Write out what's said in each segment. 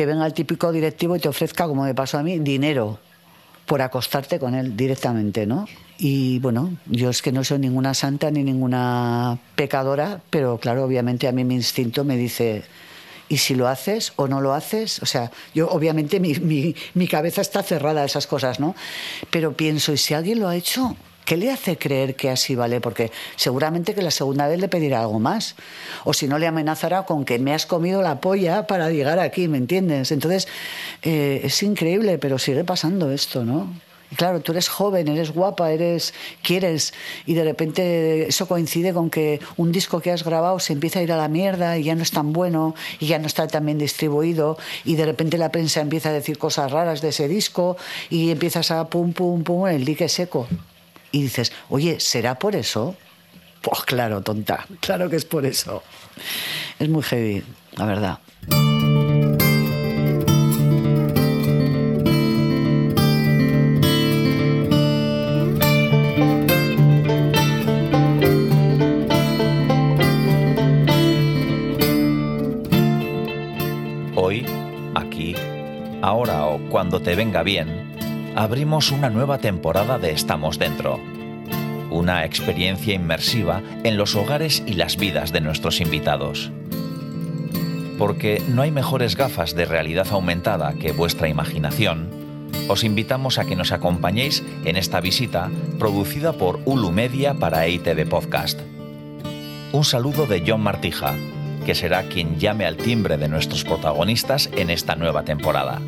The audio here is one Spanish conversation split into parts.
que venga el típico directivo y te ofrezca, como me pasó a mí, dinero por acostarte con él directamente, ¿no? Y bueno, yo es que no soy ninguna santa ni ninguna pecadora, pero claro, obviamente a mí mi instinto me dice, ¿y si lo haces o no lo haces? O sea, yo obviamente mi, mi, mi cabeza está cerrada a esas cosas, ¿no? Pero pienso, ¿y si alguien lo ha hecho? ¿Qué le hace creer que así vale? Porque seguramente que la segunda vez le pedirá algo más. O si no, le amenazará con que me has comido la polla para llegar aquí, ¿me entiendes? Entonces, eh, es increíble, pero sigue pasando esto, ¿no? Claro, tú eres joven, eres guapa, eres quieres y de repente eso coincide con que un disco que has grabado se empieza a ir a la mierda y ya no es tan bueno y ya no está tan bien distribuido y de repente la prensa empieza a decir cosas raras de ese disco y empiezas a pum pum pum el dique seco y dices, oye, ¿será por eso? Pues claro, tonta, claro que es por eso. Es muy heavy, la verdad. Hoy, aquí, ahora o cuando te venga bien, abrimos una nueva temporada de Estamos Dentro. Una experiencia inmersiva en los hogares y las vidas de nuestros invitados. Porque no hay mejores gafas de realidad aumentada que vuestra imaginación, os invitamos a que nos acompañéis en esta visita producida por Ulu Media para EITV Podcast. Un saludo de John Martija, que será quien llame al timbre de nuestros protagonistas en esta nueva temporada.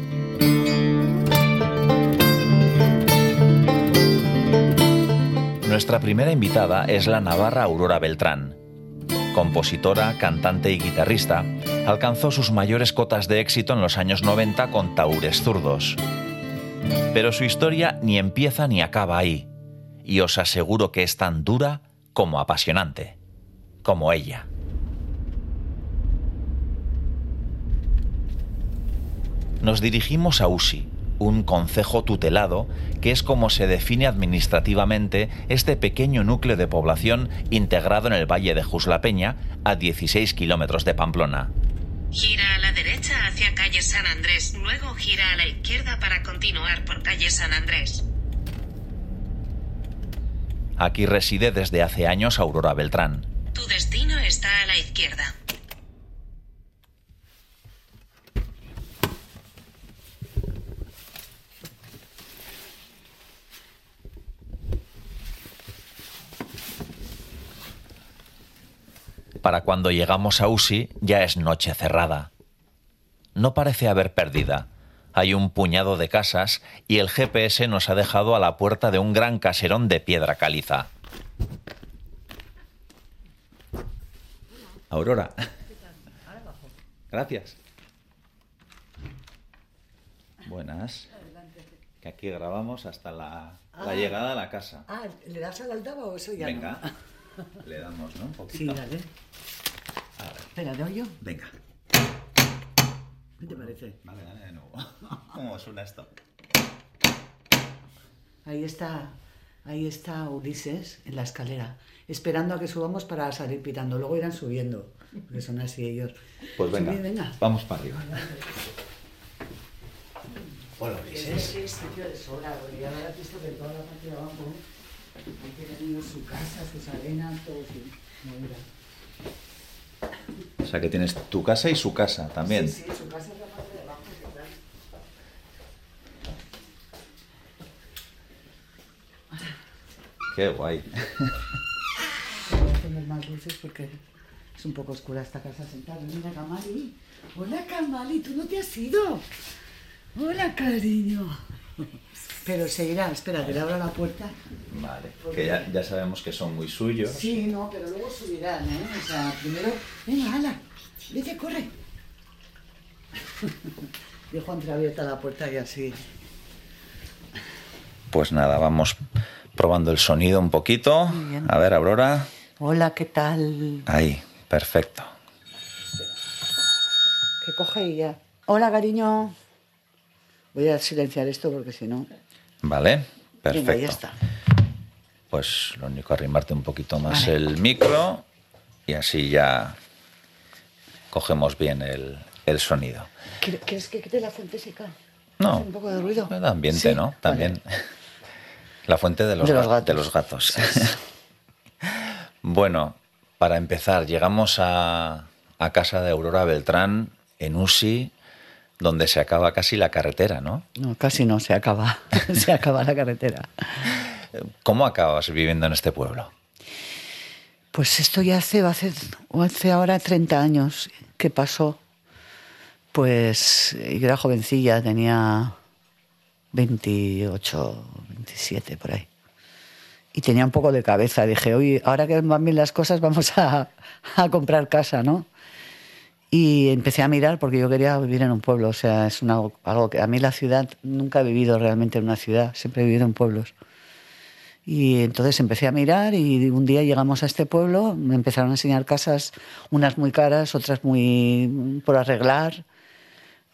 Nuestra primera invitada es la navarra Aurora Beltrán. Compositora, cantante y guitarrista, alcanzó sus mayores cotas de éxito en los años 90 con Taures Zurdos. Pero su historia ni empieza ni acaba ahí, y os aseguro que es tan dura como apasionante, como ella. Nos dirigimos a Usi, un concejo tutelado, que es como se define administrativamente este pequeño núcleo de población integrado en el valle de Juslapeña, a 16 kilómetros de Pamplona. Gira a la derecha hacia calle San Andrés, luego gira a la izquierda para continuar por calle San Andrés. Aquí reside desde hace años Aurora Beltrán. Tu destino está a la izquierda. Para cuando llegamos a Usi ya es noche cerrada. No parece haber pérdida. Hay un puñado de casas y el GPS nos ha dejado a la puerta de un gran caserón de piedra caliza. Aurora. Gracias. Buenas. Que aquí grabamos hasta la, la llegada a la casa. Ah, ¿le das al altavoz o eso ya Venga. Le damos, ¿no? Un poquito. Sí, dale. A ver. Espera, ¿te oyo? Venga. ¿Qué te parece? Vale, dale de nuevo. ¿Cómo suena esto? Ahí está, ahí está Ulises en la escalera, esperando a que subamos para salir pitando. Luego irán subiendo, porque son así ellos. Pues venga, Subid, venga. vamos para arriba. Hola, Es Ulises. es sitio de porque ya habrás visto que toda la parte de abajo hay que tener su casa, sus arenas, todo su. O sea que tienes tu casa y su casa también. Sí, sí, su casa es la parte de abajo, ¿qué guay. Voy a poner más luces porque es un poco oscura esta casa sentada. Mira, Kamali. Hola, Kamali, tú no te has ido. Hola, cariño. Pero seguirá, espera, que le abro la puerta. Vale. Que ya, ya sabemos que son muy suyos. Sí, no, pero luego subirán, ¿eh? O sea, primero, venga, ala, vete, corre. Dejo entreabierta la puerta y así. Pues nada, vamos probando el sonido un poquito. A ver, Aurora. Hola, ¿qué tal? Ahí, perfecto. Que coge ya. Hola, cariño. Voy a silenciar esto porque si no. Vale, perfecto. Venga, ya está. Pues lo único, arrimarte un poquito más Vale. el micro y así ya cogemos bien el, el sonido. ¿Quieres que quite la fuente seca? No. ¿Hace un poco de ruido? El ambiente, Sí, ¿no? vale. También. La fuente de los, De los ga- gatos. de los gatos. bueno, para empezar, llegamos a, a casa de Aurora Beltrán en Usi, donde se acaba casi la carretera, ¿no? No, casi no, se acaba. se acaba la carretera. ¿Cómo acabas viviendo en este pueblo? Pues esto ya hace, hace, hace ahora 30 años que pasó. Pues yo era jovencilla, tenía 28, 27 por ahí. Y tenía un poco de cabeza. Dije, oye, ahora que van bien las cosas, vamos a, a comprar casa, ¿no? Y empecé a mirar porque yo quería vivir en un pueblo. O sea, es una- algo que a mí la ciudad, nunca he vivido realmente en una ciudad, siempre he vivido en pueblos. Y entonces empecé a mirar y un día llegamos a este pueblo, me empezaron a enseñar casas, unas muy caras, otras muy por arreglar.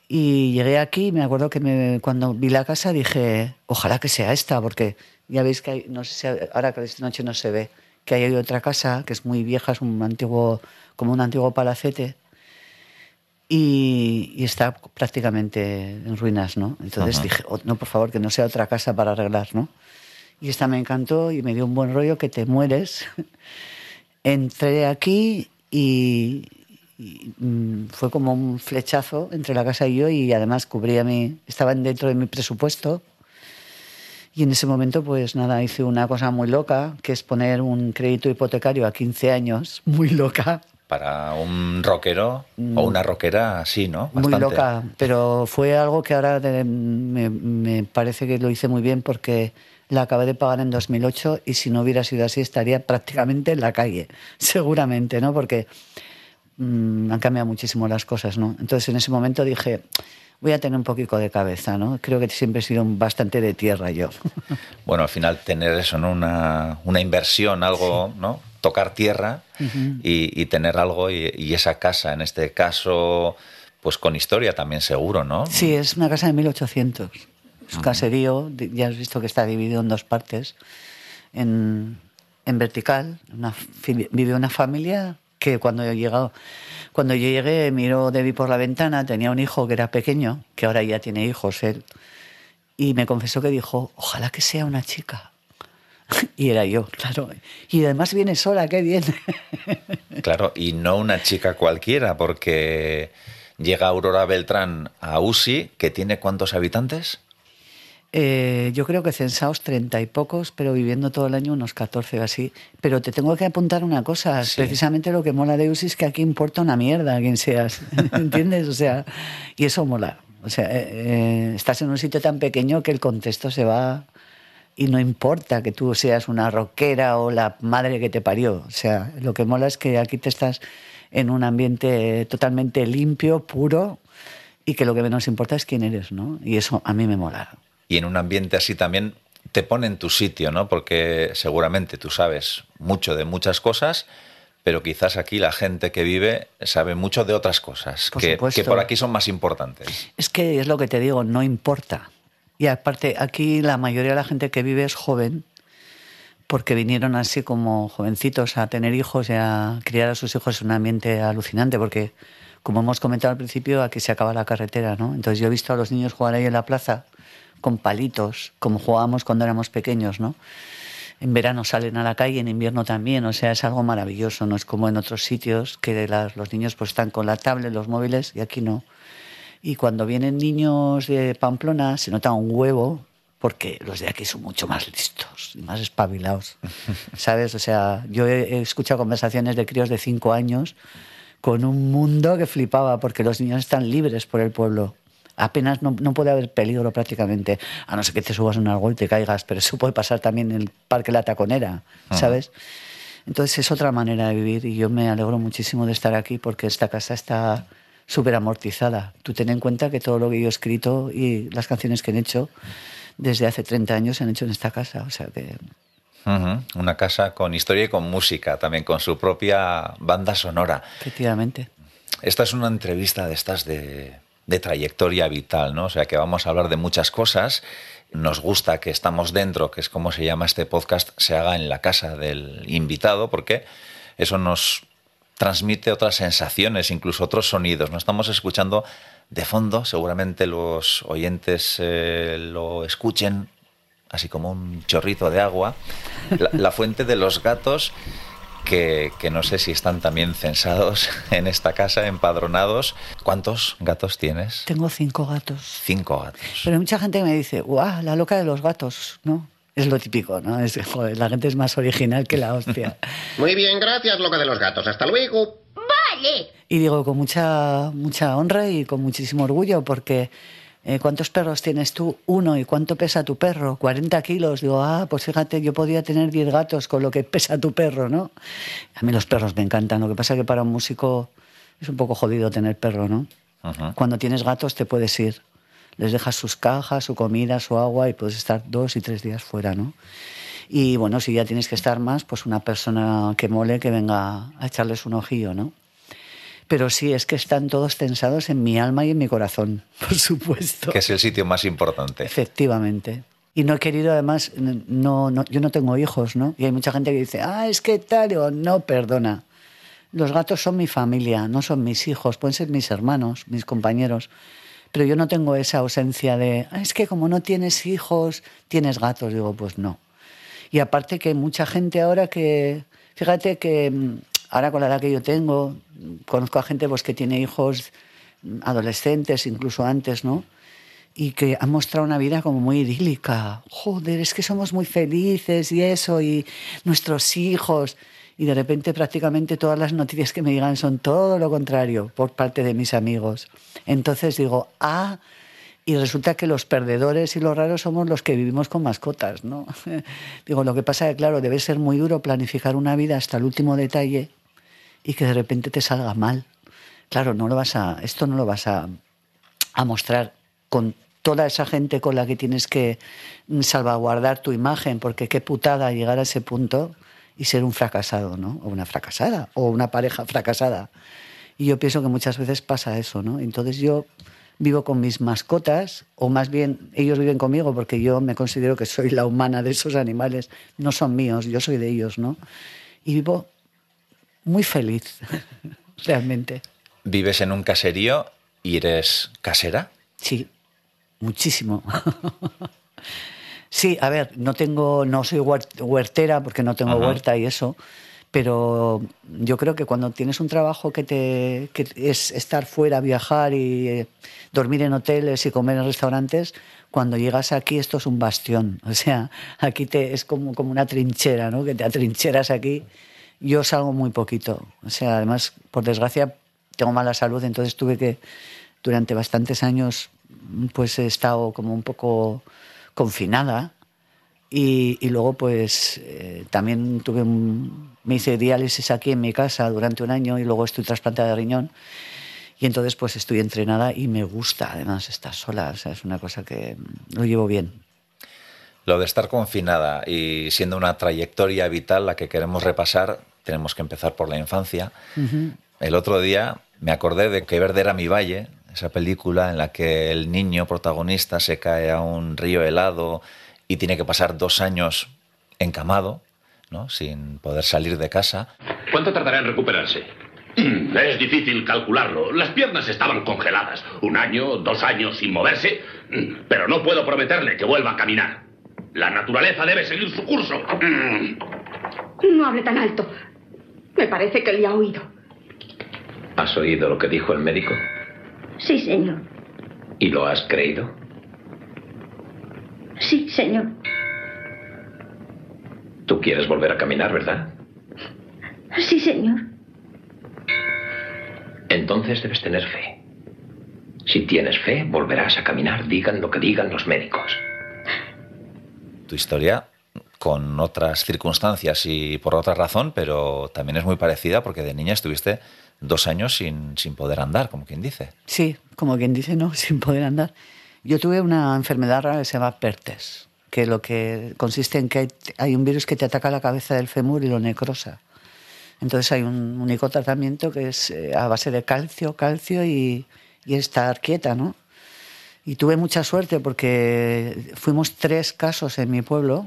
Y llegué aquí y me acuerdo que me- cuando vi la casa dije, ojalá que sea esta, porque ya veis que hay, no sé si ahora que esta noche no se ve, que hay otra casa que es muy vieja, es un antiguo, como un antiguo palacete. Y, y está prácticamente en ruinas, ¿no? Entonces Ajá. dije, "Oh, no, por favor, que no sea otra casa para arreglar, ¿no? Y esta me encantó y me dio un buen rollo que te mueres. Entré aquí y, y, mm, fue como un flechazo entre la casa y yo y además cubría mi, estaba dentro de mi presupuesto. Y en ese momento, pues nada, hice una cosa muy loca, que es poner un crédito hipotecario a 15 años, muy loca, Para un rockero o una rockera, sí, ¿no? Mm. muy loca, pero fue algo que ahora de- me, me parece que lo hice muy bien porque la acabé de pagar en 2008 y si no hubiera sido así estaría prácticamente en la calle, seguramente, ¿no? Porque mm, han cambiado muchísimo las cosas, ¿no? Entonces en ese momento dije, voy a tener un poquito de cabeza, ¿no? Creo que siempre he sido bastante de tierra yo. Bueno, al final tener eso, ¿no? Una, una inversión, algo, ¿no? Tocar tierra y, y tener algo y, y esa casa, en este caso, pues con historia también seguro, ¿no? Sí, es una casa de 1800. Es un caserío, ya has visto que está dividido en dos partes. En, en vertical, una, vive una familia que cuando yo, llegado, cuando yo llegué miró Debbie por la ventana, tenía un hijo que era pequeño, que ahora ya tiene hijos él, y me confesó que dijo, ojalá que sea una chica. Y era yo, claro. Y además viene sola, qué bien. Claro, y no una chica cualquiera, porque llega Aurora Beltrán a USI, que tiene cuántos habitantes? Eh, yo creo que censados treinta y pocos, pero viviendo todo el año unos 14 o así. Pero te tengo que apuntar una cosa. Sí. Precisamente lo que mola de UCI es que aquí importa una mierda quien seas. ¿Entiendes? O sea, y eso mola. O sea, eh, eh, estás en un sitio tan pequeño que el contexto se va y no importa que tú seas una rockera o la madre que te parió. O sea, lo que mola es que aquí te estás en un ambiente totalmente limpio, puro y que lo que menos importa es quién eres, ¿no? Y eso a mí me mola. Y en un ambiente así también te pone en tu sitio, ¿no? Porque seguramente tú sabes mucho de muchas cosas, pero quizás aquí la gente que vive sabe mucho de otras cosas, Por que, que por aquí son más importantes. Es que es lo que te digo, no importa. Y aparte, aquí la mayoría de la gente que vive es joven, porque vinieron así como jovencitos a tener hijos y a criar a sus hijos en un ambiente alucinante, porque como hemos comentado al principio, aquí se acaba la carretera, ¿no? Entonces yo he visto a los niños jugar ahí en la plaza con palitos, como jugábamos cuando éramos pequeños, ¿no? En verano salen a la calle, en invierno también, o sea, es algo maravilloso, no es como en otros sitios que las- los niños pues están con la tablet, los móviles y aquí no. Y cuando vienen niños de Pamplona se nota un huevo porque los de aquí son mucho más listos y más espabilados, ¿sabes? O sea, yo he, escuchado conversaciones de críos de cinco años con un mundo que flipaba porque los niños están libres por el pueblo. Apenas no, no puede haber peligro prácticamente, a no ser que te subas un árbol y te caigas, pero eso puede pasar también en el Parque La Taconera, ¿sabes? Entonces es otra manera de vivir y yo me alegro muchísimo de estar aquí porque esta casa está súper amortizada. Tú ten en cuenta que todo lo que yo he escrito y las canciones que he hecho desde hace 30 años se han hecho en esta casa. O sea que Una casa con historia y con música, también con su propia banda sonora. efectivamente. Esta es una entrevista de estas de, de trayectoria vital, ¿no? O sea que vamos a hablar de muchas cosas. Nos gusta que estamos dentro, que es como se llama este podcast, se haga en la casa del invitado, porque eso nos transmite otras sensaciones, incluso otros sonidos. No estamos escuchando de fondo, seguramente los oyentes eh, lo escuchen así como un chorrito de agua, la, fuente de los gatos que, que, no sé si están también censados en esta casa, empadronados. ¿Cuántos gatos tienes? Tengo cinco gatos. Cinco gatos. Pero hay mucha gente me dice, ¡guau! La loca de los gatos, ¿no? Es lo típico, ¿no? Es, joder, la gente es más original que la hostia. Muy bien, gracias, loca de los gatos. Hasta luego. Vale. Y digo con mucha, mucha honra y con muchísimo orgullo, porque eh, ¿cuántos perros tienes tú? Uno. ¿Y cuánto pesa tu perro? 40 kilos. Digo, ah, pues fíjate, yo podía tener 10 gatos con lo que pesa tu perro, ¿no? A mí los perros me encantan. Lo que pasa es que para un músico es un poco jodido tener perro, ¿no? Cuando tienes gatos te puedes ir. Les dejas sus cajas, su comida, su agua y puedes estar dos y tres días fuera, ¿no? Y bueno, si ya tienes que estar más, pues una persona que mole que venga a echarles un ojillo, ¿no? Pero sí, es que están todos tensados en mi alma y en mi corazón, por supuesto. Que es el sitio más importante. Efectivamente. Y no he querido, además, no, no, yo no tengo hijos, ¿no? Y hay mucha gente que dice, ah, es que tal, o no, perdona. Los gatos son mi familia, no son mis hijos, pueden ser mis hermanos, mis compañeros. Pero yo no tengo esa ausencia de, ah, es que como no tienes hijos, tienes gatos. Digo, pues no. Y aparte que mucha gente ahora que, fíjate que mm, ahora con la edad que yo tengo, conozco a gente pues, que tiene hijos adolescentes, incluso antes, ¿no? Y que han mostrado una vida como muy idílica. Joder, es que somos muy felices y eso, y nuestros hijos. Y de repente prácticamente todas las noticias que me digan son todo lo contrario por parte de mis amigos. Entonces digo, ah, y resulta que los perdedores y los raros somos los que vivimos con mascotas, ¿no? Digo, lo que pasa es que, claro, debe ser muy duro planificar una vida hasta el último detalle y que de repente te salga mal. Claro, no lo vas a, esto no lo vas a, a mostrar con toda esa gente con la que tienes que salvaguardar tu imagen, porque qué putada llegar a ese punto y ser un fracasado, ¿no? O una fracasada, o una pareja fracasada. Y yo pienso que muchas veces pasa eso, ¿no? Entonces yo vivo con mis mascotas, o más bien ellos viven conmigo porque yo me considero que soy la humana de esos animales, no son míos, yo soy de ellos, ¿no? Y vivo muy feliz, realmente. ¿Vives en un caserío y eres casera? Sí, muchísimo. sí, a ver, no tengo, no soy huertera porque no tengo huerta y eso, pero yo creo que cuando tienes un trabajo que, te, que es estar fuera, viajar y eh, dormir en hoteles y comer en restaurantes, cuando llegas aquí esto es un bastión. O sea, aquí te, es como, como una trinchera, ¿no? Que te atrincheras aquí yo salgo muy poquito. O sea, además, por desgracia, tengo mala salud, entonces tuve que, durante bastantes años, pues he estado como un poco confinada. Y, luego, pues, eh, también tuve un, me hice diálisis aquí en mi casa durante un año y luego estoy trasplantada de riñón. Y entonces, pues, estoy entrenada y me gusta, además, estar sola. O sea, es una cosa que lo llevo bien. Lo de estar confinada y siendo una trayectoria vital la que queremos repasar, tenemos que empezar por la infancia. El otro día me acordé de que Verde era mi valle, esa película en la que el niño protagonista se cae a un río helado y tiene que pasar dos años encamado, ¿no? sin poder salir de casa. ¿Cuánto tardará en recuperarse? Es difícil calcularlo. Las piernas estaban congeladas. Un año, dos años sin moverse. Pero no puedo prometerle que vuelva a caminar. La naturaleza debe seguir su curso. No hable tan alto. Me parece que le ha oído. ¿Has oído lo que dijo el médico? Sí, señor. ¿Y lo has creído? Sí, señor. Tú quieres volver a caminar, ¿verdad? Sí, señor. Entonces debes tener fe. Si tienes fe, volverás a caminar, digan lo que digan los médicos tu historia con otras circunstancias y por otra razón, pero también es muy parecida porque de niña estuviste dos años sin, sin poder andar, como quien dice. Sí, como quien dice, no, sin poder andar. Yo tuve una enfermedad rara que se llama PERTES, que lo que consiste en que hay, un virus que te ataca la cabeza del fémur y lo necrosa. Entonces hay un único tratamiento que es eh, a base de calcio, calcio y, y estar quieta, ¿no? Y tuve mucha suerte porque fuimos tres casos en mi pueblo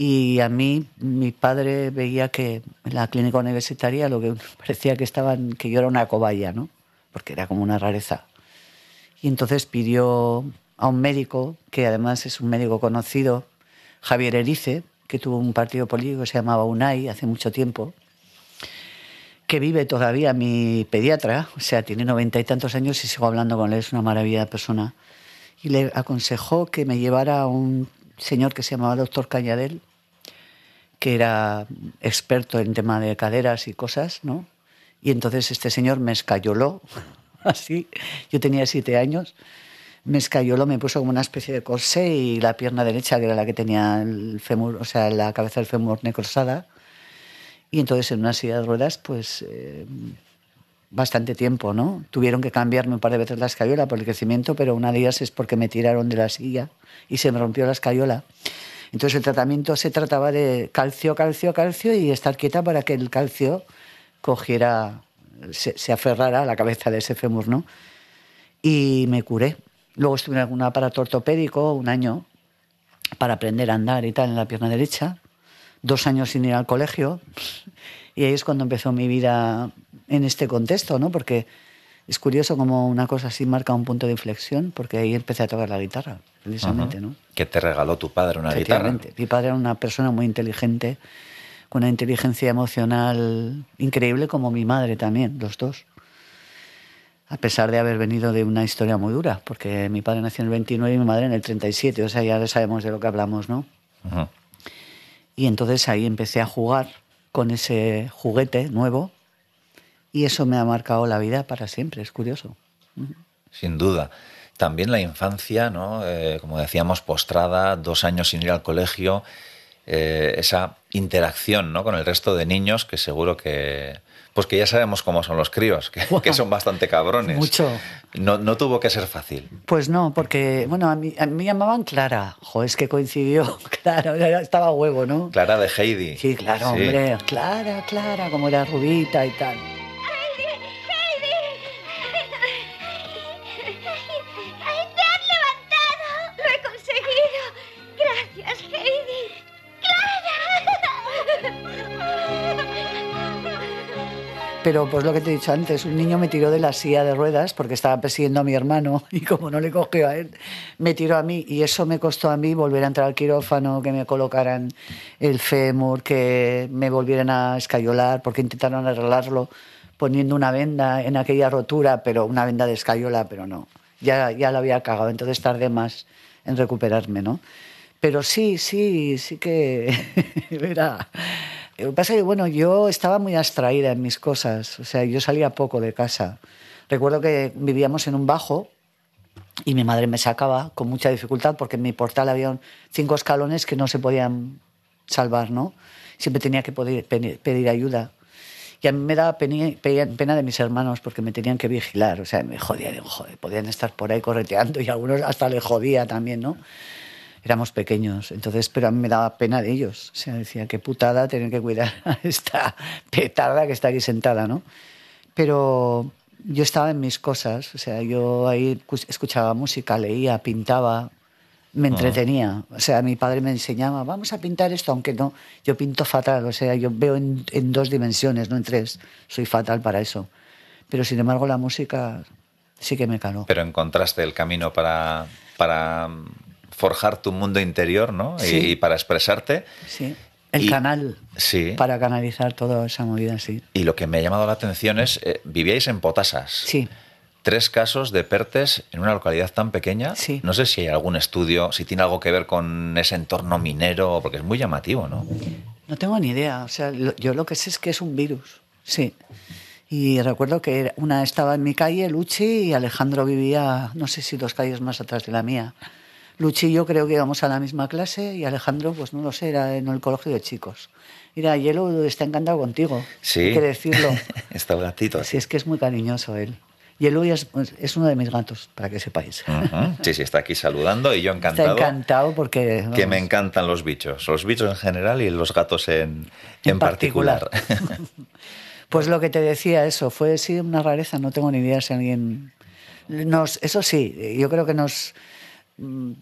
Y a mí, mi padre veía que en la clínica universitaria lo que parecía que estaban, que yo era una cobaya, ¿no? Porque era como una rareza. Y entonces pidió a un médico, que además es un médico conocido, Javier Erice, que tuvo un partido político que se llamaba UNAI hace mucho tiempo, que vive todavía mi pediatra, o sea, tiene noventa y tantos años y sigo hablando con él, es una maravilla de persona. Y le aconsejó que me llevara a un señor que se llamaba doctor Cañadel, que era experto en tema de caderas y cosas, ¿no? Y entonces este señor me escayoló, así, yo tenía siete años, me escayoló, me puso como una especie de corsé y la pierna derecha, que era la que tenía el fémur, o sea, la cabeza del fémur necrosada, y entonces en una silla de ruedas, pues eh, bastante tiempo, ¿no? Tuvieron que cambiarme un par de veces la escayola por el crecimiento, pero una de ellas es porque me tiraron de la silla y se me rompió la escayola. Entonces el tratamiento se trataba de calcio, calcio, calcio y estar quieta para que el calcio cogiera, se, aferrara a la cabeza de ese fémur, ¿no? Y me curé. Luego estuve en algún aparato ortopédico un año para aprender a andar y tal en la pierna derecha. Dos años sin ir al colegio. Y ahí es cuando empezó mi vida en este contexto, ¿no? Porque es curioso como una cosa así marca un punto de inflexión, porque ahí empecé a tocar la guitarra, precisamente, ¿no? ¿Qué te regaló tu padre una guitarra? Mi padre era una persona muy inteligente, con una inteligencia emocional increíble, como mi madre también, los dos. A pesar de haber venido de una historia muy dura, porque mi padre nació en el 29 y mi madre en el 37, o sea, ya sabemos de lo que hablamos, ¿no? Y entonces ahí empecé a jugar con ese juguete nuevo y eso me ha marcado la vida para siempre, es curioso. Sin duda. También la infancia, ¿no? Eh, como decíamos, postrada, dos años sin ir al colegio, eh, esa interacción ¿no? con el resto de niños que seguro que... Pues que ya sabemos cómo son los críos, que, que son bastante cabrones. Mucho. No, no tuvo que ser fácil. Pues no, porque, bueno, a mí, a mí me llamaban Clara. Jo, es que coincidió, claro, estaba huevo, ¿no? Clara de Heidi. Sí, claro, Sí. hombre, Clara, Clara, como era rubita y tal. Pero pues lo que te he dicho antes, un niño me tiró de la silla de ruedas porque estaba persiguiendo a mi hermano y como no le cogió a él, me tiró a mí. Y eso me costó a mí volver a entrar al quirófano, que me colocaran el fémur, que me volvieran a escayolar porque intentaron arreglarlo poniendo una venda en aquella rotura, pero una venda de escayola, pero no, ya, ya la había cagado, entonces tardé más en recuperarme, ¿no? Pero sí, sí, sí que era... Lo que pasa es que, bueno, yo estaba muy abstraída en mis cosas, o sea, yo salía poco de casa. Recuerdo que vivíamos en un bajo y mi madre me sacaba con mucha dificultad porque en mi portal había cinco escalones que no se podían salvar, ¿no? Siempre tenía que pedir, ayuda. Y a mí me daba pena de mis hermanos porque me tenían que vigilar, o sea, me jodían, joder, podían estar por ahí correteando y a algunos hasta le jodía también, ¿no? Éramos pequeños, entonces, pero a mí me daba pena de ellos. O sea, decía, qué putada tener que cuidar a esta petarda que está aquí sentada, ¿no? Pero yo estaba en mis cosas, o sea, yo ahí cu- escuchaba música, leía, pintaba, me entretenía. O sea, mi padre me enseñaba, vamos a pintar esto, aunque no, yo pinto fatal, o sea, yo veo en, en dos dimensiones, no en tres, soy fatal para eso. Pero sin embargo, la música sí que me caló. Pero encontraste el camino para, para forjar tu mundo interior, ¿no? Y- Sí. Y, para expresarte. Sí, el Y- canal Sí. para canalizar toda esa movida, sí. Y lo que me ha llamado la atención es, eh, vivíais en Potasas. Sí. Tres casos de PERTES en una localidad tan pequeña. Sí. No sé si hay algún estudio, si tiene algo que ver con ese entorno minero, porque es muy llamativo, ¿no? No tengo ni idea. O sea, lo- yo lo que sé es que es un virus. Sí. Y recuerdo que una estaba en mi calle, Luchi, y Alejandro vivía, no sé si dos calles más atrás de la mía. Luchi y yo creo que íbamos a la misma clase y Alejandro, pues no lo sé, era en el colegio de chicos. Mira, Hielo está encantado contigo. Sí. Hay que decirlo. Está el gatito. Sí, es que es muy cariñoso él. Hielo es, pues, es uno de mis gatos, para que sepáis. Sí, sí, está aquí saludando y yo Está encantado. encantado porque... Que me encantan los bichos, los bichos en general y los gatos en, en, En particular. particular. Pues lo que te decía, eso, fue sí una rareza, no tengo ni idea si alguien... Nos, eso sí, yo creo que nos... mm,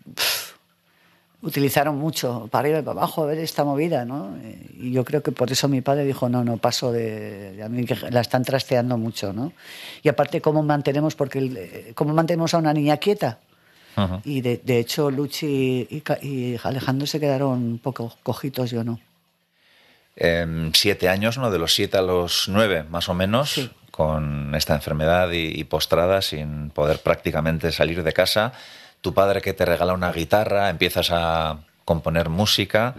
utilizaron mucho para arriba y para abajo a ver esta movida, ¿no? Eh, Y yo creo que por eso mi padre dijo, no, no, paso de, de a mí que la están trasteando mucho, ¿no? Y aparte, ¿cómo mantenemos, porque el- eh, cómo mantenemos a una niña quieta? Y de, de hecho, Luchi y, y Alejandro se quedaron un poco cojitos, yo no. Em, siete años, ¿no? De los siete a los nueve, más o menos, Sí. con esta enfermedad y postrada, sin poder prácticamente salir de casa. Tu padre que te regala una guitarra, empiezas a componer música.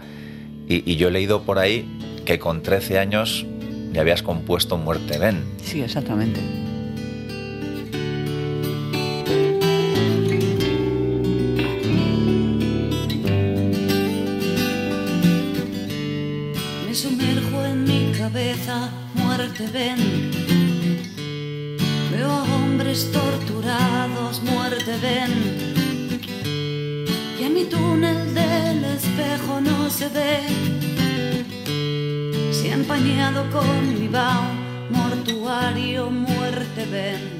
Y, y yo he leído por ahí que con 13 años ya habías compuesto Muerte Ven. Sí, exactamente. Me sumerjo en mi cabeza, muerte ven. Veo a hombres torturados, muerte ven. Túnel del espejo no se ve. Se ha empañado con mi vaho, mortuario, muerte ven.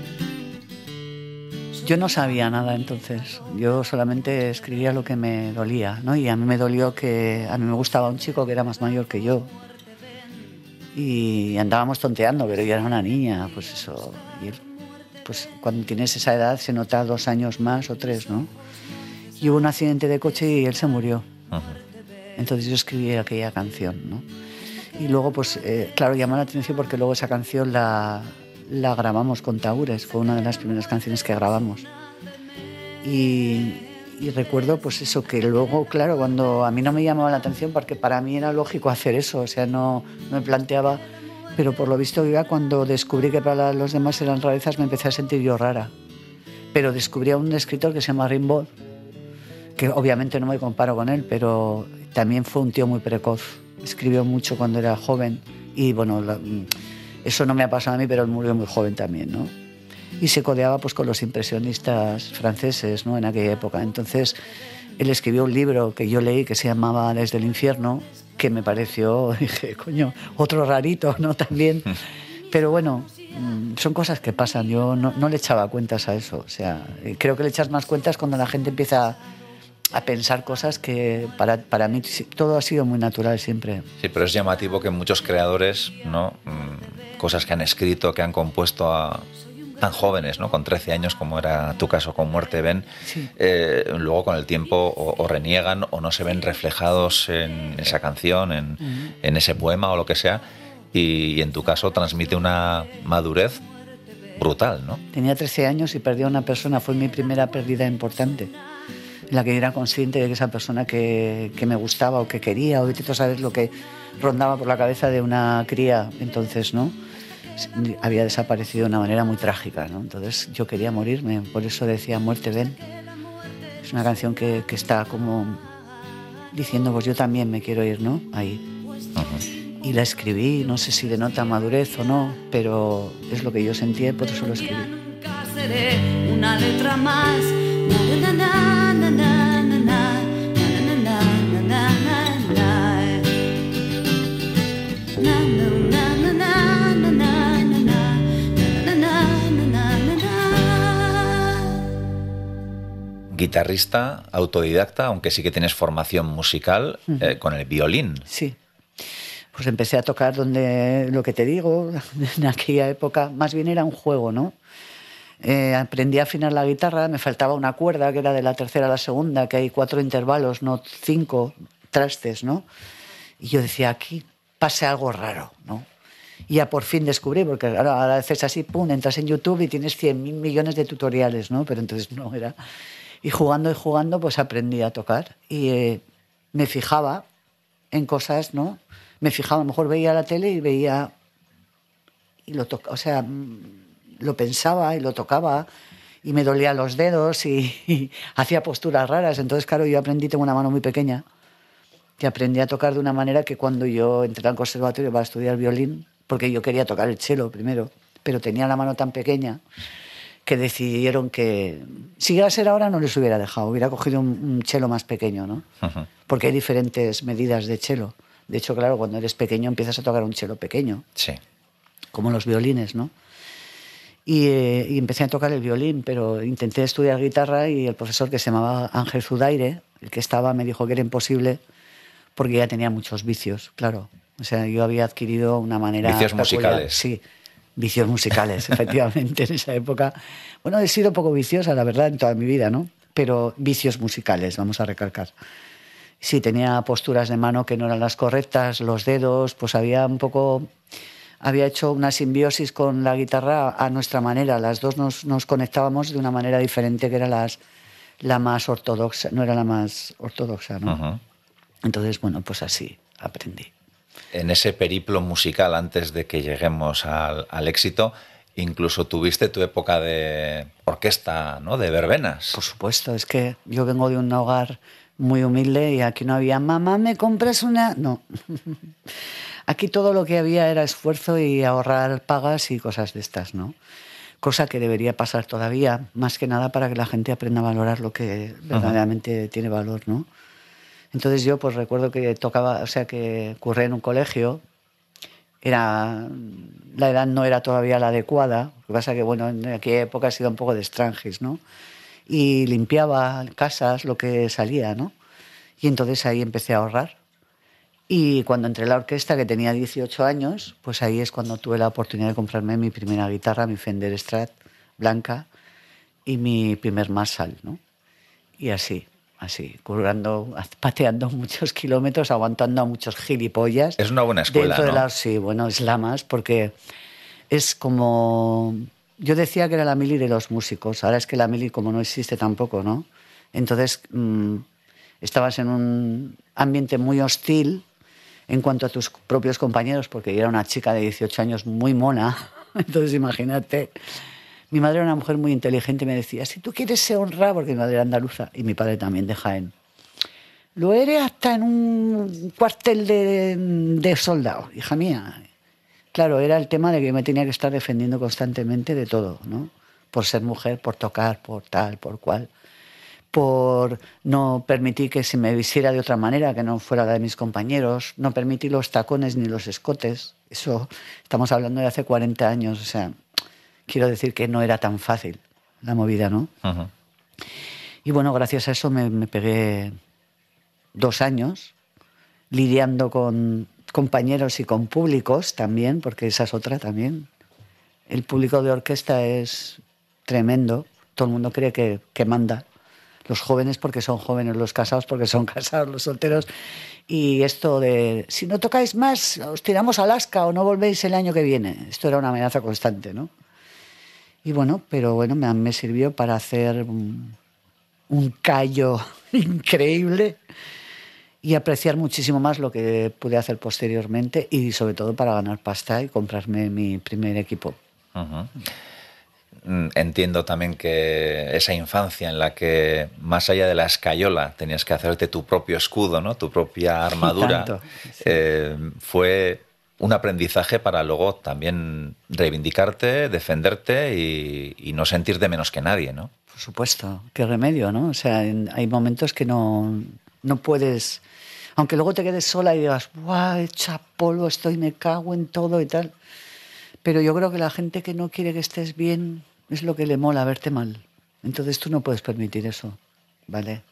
Yo no sabía nada entonces. Yo solamente escribía lo que me dolía, ¿no? Y a mí me dolió que a mí me gustaba un chico que era más mayor que yo. Y andábamos tonteando, pero yo era una niña, pues eso. Y pues cuando tienes esa edad se nota dos años más o tres, ¿no? Y hubo un accidente de coche y él se murió. Ujú. Entonces yo escribí aquella canción, ¿no? Y luego, pues, eh, claro, llamó la atención porque luego esa canción la, la grabamos con Taures, fue una de las primeras canciones que grabamos. Y, y recuerdo, pues eso, que luego, claro, cuando a mí no me llamaba la atención, porque para mí era lógico hacer eso, o sea, no, no me planteaba, pero por lo visto ya cuando descubrí que para los demás eran rarezas me empecé a sentir yo rara. Pero descubrí a un escritor que se llama Rimbaud, que obviamente no me comparo con él, pero también fue un tío muy precoz. Escribió mucho cuando era joven y bueno, la- eso no me ha pasado a mí, pero él murió muy joven también, ¿no? Y se codeaba pues con los impresionistas franceses, ¿no? En aquella época. Entonces, él escribió un libro que yo leí que se llamaba Desde el infierno, que me pareció, dije, coño, otro rarito, ¿no? También. Pero bueno, mm, son cosas que pasan. Yo no, no le echaba cuentas a eso. O sea, eh, creo que le echas más cuentas cuando la gente empieza a pensar cosas que para, para mí todo ha sido muy natural siempre. Sí, pero es llamativo que muchos creadores, ¿no? Mm, Cosas que han escrito, que han compuesto a tan jóvenes, ¿no? Con 13 años, como era tu caso con Muerte Sí. eh, luego con el tiempo o, o reniegan o no se ven reflejados en esa canción, en, en ese poema o lo que sea, y, y en tu caso transmite una madurez brutal, ¿no? Tenía 13 años y perdí a una persona. Fue mi primera pérdida importante. La que era consciente de que esa persona que, que me gustaba o que quería, o vete tú lo que rondaba por la cabeza de una cría entonces, ¿no? Había desaparecido de una manera muy trágica, ¿no? Entonces yo quería morirme, por eso decía Muerte, ven. Es una canción que, que está como diciendo, pues yo también me quiero ir, ¿no? Ahí. Y la escribí, no sé si denota madurez o no, pero es lo que yo sentía y por eso lo escribí. Nunca seré una letra más. Guitarrista, autodidacta, aunque sí que tienes formación musical eh, con el violín. Sí. Pues empecé a tocar donde, lo que te digo, en aquella época, más bien era un juego, ¿no? Eh, aprendí a afinar la guitarra, me faltaba una cuerda que era de la tercera a la segunda, que hay cuatro intervalos, no cinco trastes, ¿no? Y yo decía, aquí pasa algo raro, ¿no? Y ya por fin descubrí, porque ahora, ahora haces así, pum, entras en YouTube y tienes 100 mil millones de tutoriales, ¿no? Pero entonces no era. Y jugando y jugando, pues aprendí a tocar. Y eh, me fijaba en cosas, ¿no? Me fijaba, a lo mejor veía la tele y veía. Y lo o sea, mm, lo pensaba y lo tocaba y me dolían los dedos y, hacía posturas raras. Entonces, claro, yo aprendí, tengo una mano muy pequeña y aprendí a tocar de una manera que cuando yo entré al conservatorio para estudiar violín, porque yo quería tocar el cello primero, pero tenía la mano tan pequeña que decidieron que si iba a ser ahora no les hubiera dejado, hubiera cogido un, un cello más pequeño, ¿no? Ujú. Porque hay diferentes medidas de cello. De hecho, claro, cuando eres pequeño empiezas a tocar un cello pequeño, Sí. como los violines, ¿no? Y, eh, y empecé a tocar el violín, pero intenté estudiar guitarra y el profesor que se llamaba Ángel Zudaire, El que estaba me dijo que era imposible porque ya tenía muchos vicios, claro. O sea, yo había adquirido una manera... Vicios musicales. Sí, vicios musicales, efectivamente, en esa época. Bueno, he sido poco viciosa, la verdad, en toda mi vida, ¿no? Pero vicios musicales, vamos a recalcar. Sí, tenía posturas de mano que no eran las correctas, los dedos, pues había un poco... Había hecho una simbiosis con la guitarra a nuestra manera. Las dos nos, nos conectábamos de una manera diferente que era las, la más ortodoxa, no era la más ortodoxa, ¿no? Ujú. Entonces, bueno, pues así aprendí. En ese periplo musical, antes de que lleguemos al, al éxito, incluso tuviste tu época de orquesta, ¿no? De verbenas. Por supuesto, es que yo vengo de un hogar muy humilde y aquí no había, mamá, ¿me compras una? No. Aquí todo lo que había era esfuerzo y ahorrar pagas y cosas de estas, ¿no? Cosa que debería pasar todavía, más que nada para que la gente aprenda a valorar lo que verdaderamente tiene valor, ¿no? Entonces yo pues recuerdo que tocaba, o sea, que curré en un colegio, era la edad no era todavía la adecuada, lo que pasa que bueno, en aquella época ha sido un poco de extranjis, ¿no? Y limpiaba casas, lo que salía, ¿no? Y entonces ahí empecé a ahorrar. Y cuando entré en la orquesta, que tenía 18 años, pues ahí es cuando tuve la oportunidad de comprarme mi primera guitarra, mi Fender Strat blanca y mi primer Marshall, ¿no? Y así, así, currando, pateando muchos kilómetros, aguantando a muchos gilipollas. Es una buena escuela, Dentro de la, sí, bueno, es la más, porque es como... Yo decía que era la mili de los músicos, ahora es que la mili como no existe tampoco, ¿no? Entonces mm, estabas en un ambiente muy hostil en cuanto a tus propios compañeros, porque yo era una chica de 18 años muy mona, entonces imagínate. Mi madre era una mujer muy inteligente y me decía, si tú quieres ser honrada, porque mi madre era andaluza y mi padre también de Jaén, lo eres hasta en un cuartel de, de soldados, hija mía. Claro, era el tema de que me tenía que estar defendiendo constantemente de todo, ¿no? Por ser mujer, por tocar, por tal, por cual. Por no permitir que se me vistiera de otra manera, que no fuera la de mis compañeros. No permitir los tacones ni los escotes. Eso estamos hablando de hace 40 años. O sea, quiero decir que no era tan fácil la movida, ¿no? Ujú. Y bueno, gracias a eso me, me pegué dos años lidiando con compañeros y con públicos también, porque esa es otra también. El público de orquesta es tremendo. Todo el mundo cree que, que manda. Los jóvenes porque son jóvenes, los casados porque son casados, los solteros. Y esto de, si no tocáis más, os tiramos a Alaska o no volvéis el año que viene. Esto era una amenaza constante, ¿no? Y bueno, pero bueno, me, me sirvió para hacer un, un callo increíble y apreciar muchísimo más lo que pude hacer posteriormente y sobre todo para ganar pasta y comprarme mi primer equipo. Mm, Entiendo también que esa infancia en la que, más allá de la escayola, tenías que hacerte tu propio escudo, ¿no? tu propia armadura, tanto, sí. eh, fue un aprendizaje para luego también reivindicarte, defenderte y, y no sentirte menos que nadie, ¿no? Por supuesto, qué remedio, ¿no? O sea, hay momentos que no, no puedes, aunque luego te quedes sola y digas, ¡guau! Hecha polvo, estoy, me cago en todo y tal. Pero yo creo que la gente que no quiere que estés bien es lo que le mola verte mal. Entonces tú no puedes permitir eso, ¿vale?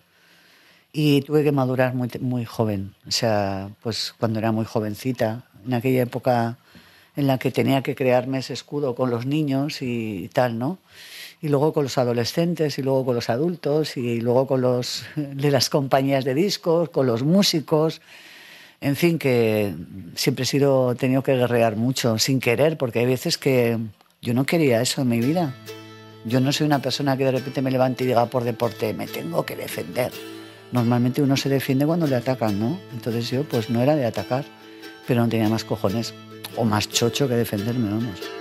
Y tuve que madurar muy, muy joven, o sea, pues cuando era muy jovencita, en aquella época en la que tenía que crearme ese escudo con los niños y tal, ¿no? Y luego con los adolescentes, y luego con los adultos, y luego con los de las compañías de discos, con los músicos. En fin, que siempre he sido, tenido que guerrear mucho, sin querer, porque hay veces que yo no quería eso en mi vida. Yo no soy una persona que de repente me levante y diga por deporte, me tengo que defender. Normalmente uno se defiende cuando le atacan, ¿no? Entonces yo pues no era de atacar, pero no tenía más cojones o más chocho que defenderme, vamos.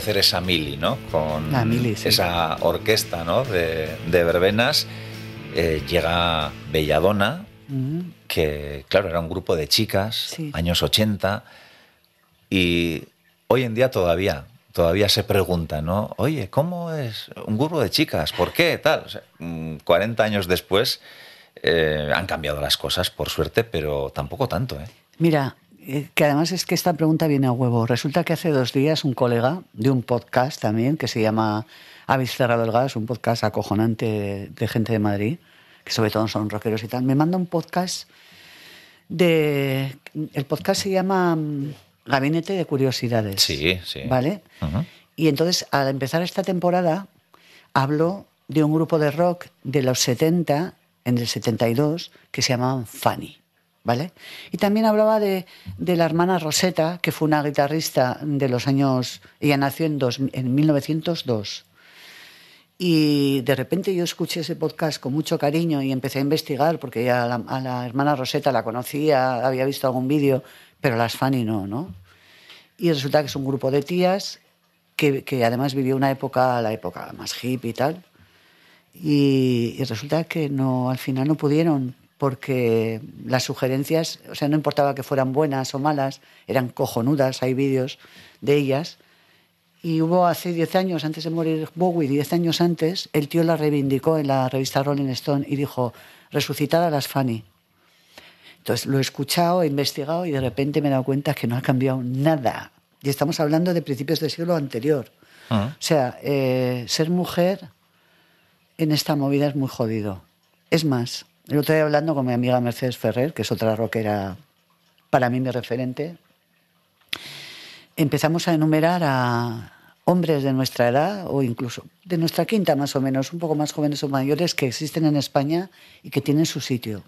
Hacer esa mili, ¿no? Con La mili, sí. esa orquesta, ¿no? De, de verbenas, eh, llega Belladona, que claro, era un grupo de chicas, Sí. años 80, y hoy en día todavía, todavía se pregunta, ¿no? Oye, ¿cómo es un grupo de chicas? ¿Por qué? Tal. O sea, mm, 40 años después eh, han cambiado las cosas, por suerte, pero tampoco tanto, ¿eh? Mira, que además es que esta pregunta viene a huevo. Resulta que hace dos días un colega de un podcast también que se llama Habéis cerrado el gas, un podcast acojonante de, gente de Madrid, que sobre todo son rockeros y tal, me manda un podcast de... El podcast se llama mm, Gabinete de Curiosidades. Sí, sí. ¿Vale? Y entonces, al empezar esta temporada, habló de un grupo de rock de los 70, en el 72, que se llamaban Fanny. ¿Vale? Y también hablaba de, de la hermana Rosetta, que fue una guitarrista de los años. Ella nació en, dos- en 1902. Y de repente yo escuché ese podcast con mucho cariño y empecé a investigar, porque ya a la, a la hermana Rosetta la conocía, había visto algún vídeo, pero las Fanny no, ¿no? Y resulta que es un grupo de tías que, que además vivió una época, la época más hippie y tal. Y, y resulta que no, al final no pudieron, porque las sugerencias, o sea, no importaba que fueran buenas o malas, eran cojonudas, hay vídeos de ellas. Y hubo hace 10 años, antes de morir Bowie, 10 años antes, el tío la reivindicó en la revista Rolling Stone y dijo, resucitar a las Fanny. Entonces lo he escuchado, he investigado y de repente me he dado cuenta que no ha cambiado nada. Y estamos hablando de principios del siglo anterior. Ujú. O sea, eh, ser mujer en esta movida es muy jodido. Es más, el otro día hablando con mi amiga Mercedes Ferrer, que es otra rockera para mí mi referente, empezamos a enumerar a hombres de nuestra edad o incluso de nuestra quinta más o menos, un poco más jóvenes o mayores que existen en España y que tienen su sitio.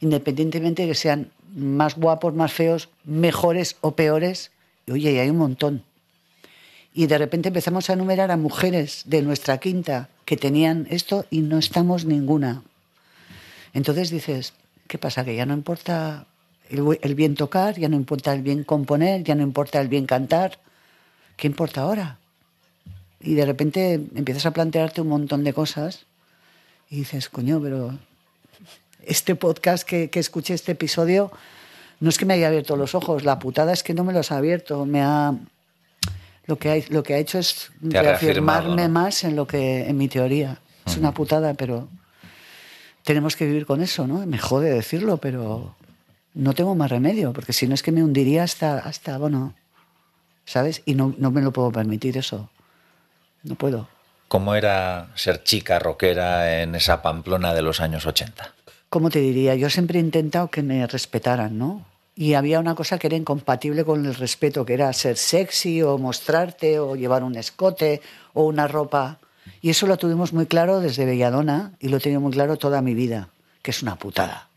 Independientemente de que sean más guapos, más feos, mejores o peores, y oye, hay un montón. Y de repente empezamos a enumerar a mujeres de nuestra quinta que tenían esto y no estamos ninguna. Entonces dices, ¿qué pasa? Que ya no importa el, bien tocar, ya no importa el bien componer, ya no importa el bien cantar. ¿Qué importa ahora? Y de repente empiezas a plantearte un montón de cosas y dices, coño, pero este podcast que, que escuché, este episodio, no es que me haya abierto los ojos, la putada es que no me los ha abierto, me ha... Lo que, ha, lo que ha hecho es reafirmarme ¿no? más en lo que en mi teoría. Es una putada, pero tenemos que vivir con eso, ¿no? Me jode decirlo, pero no tengo más remedio, porque si no es que me hundiría hasta, hasta bueno, ¿sabes? Y no, no me lo puedo permitir eso. No puedo. ¿Cómo era ser chica rockera en esa Pamplona de los años 80? ¿Cómo te diría? Yo siempre he intentado que me respetaran, ¿no? Y había una cosa que era incompatible con el respeto, que era ser sexy o mostrarte o llevar un escote o una ropa. Y eso lo tuvimos muy claro desde Belladona y lo he tenido muy claro toda mi vida, que es una putada.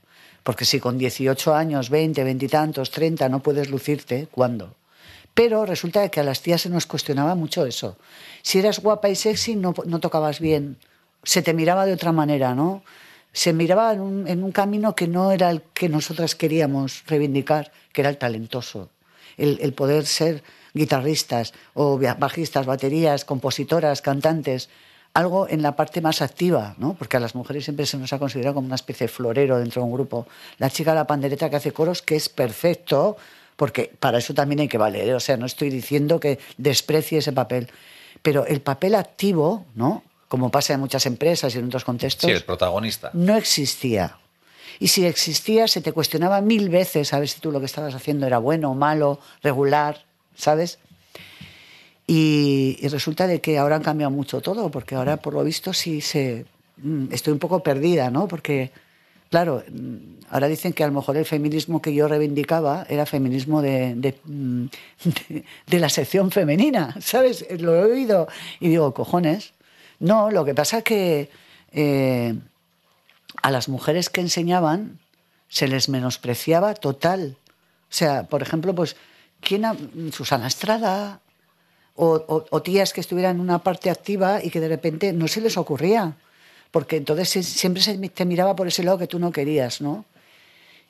Porque si con 18 años, 20, 20 y tantos, 30 no puedes lucirte, ¿cuándo? Pero resulta que a las tías se nos cuestionaba mucho eso. Si eras guapa y sexy, no, no tocabas bien. Se te miraba de otra manera, ¿no? Se miraba en un, en un camino que no era el que nosotras queríamos reivindicar, que era el talentoso. El, el poder ser guitarristas o bajistas, baterías, compositoras, cantantes. Algo en la parte más activa, ¿no? Porque a las mujeres siempre se nos ha considerado como una especie de florero dentro de un grupo. La chica de la pandereta que hace coros, que es perfecto, porque para eso también hay que valer. ¿eh? O sea, no estoy diciendo que desprecie ese papel. Pero el papel activo, ¿no? Como pasa en muchas empresas y en otros contextos, Sí, el protagonista. no existía. Y si existía, se te cuestionaba mil veces a ver si tú lo que estabas haciendo era bueno, malo, regular, ¿sabes? Y, y resulta de que ahora han cambiado mucho todo, porque ahora, por lo visto, sí se... mm, Estoy un poco perdida, ¿no? Porque, claro, mm, ahora dicen que a lo mejor el feminismo que yo reivindicaba era feminismo mm, de- de la sección femenina, ¿sabes? Lo he oído y digo, cojones. No, lo que pasa que eh, a las mujeres que enseñaban se les menospreciaba total. O sea, por ejemplo, pues, ¿quién ha- Susana Estrada o, o- o tías que estuvieran en una parte activa y que de repente no se les ocurría. Porque entonces siempre se te miraba por ese lado que tú no querías, ¿no?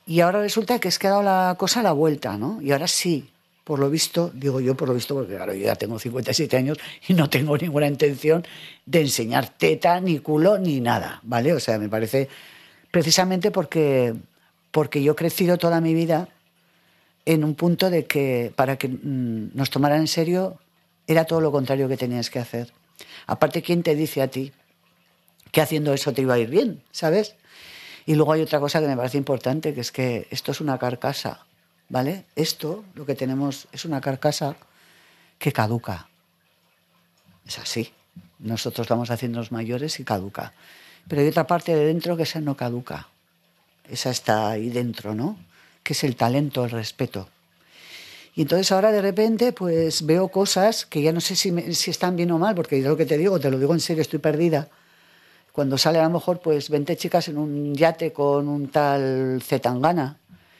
Y ahora resulta que es que ha dado la cosa a la vuelta, ¿no? Y ahora sí. por lo visto, digo yo por lo visto, porque claro, yo ya tengo 57 años y no tengo ninguna intención de enseñar teta, ni culo, ni nada, ¿vale? O sea, me parece precisamente porque, porque yo he crecido toda mi vida en un punto de que para que mm, nos tomaran en serio era todo lo contrario que tenías que hacer. Aparte, ¿quién te dice a ti que haciendo eso te iba a ir bien, ¿sabes? Y luego hay otra cosa que me parece importante, que es que esto es una carcasa, ¿vale? Esto, lo que tenemos, es una carcasa que caduca. Es así. Nosotros vamos haciendo los mayores y caduca. Pero hay otra parte de dentro que esa no caduca. Esa está ahí dentro, ¿no? Que es el talento, el respeto. Y entonces ahora de repente pues veo cosas que ya no sé si, si están bien o mal, porque yo lo que te digo, te lo digo en serio, estoy perdida. Cuando sale a lo mejor pues 20 chicas en un yate con un tal Zetangana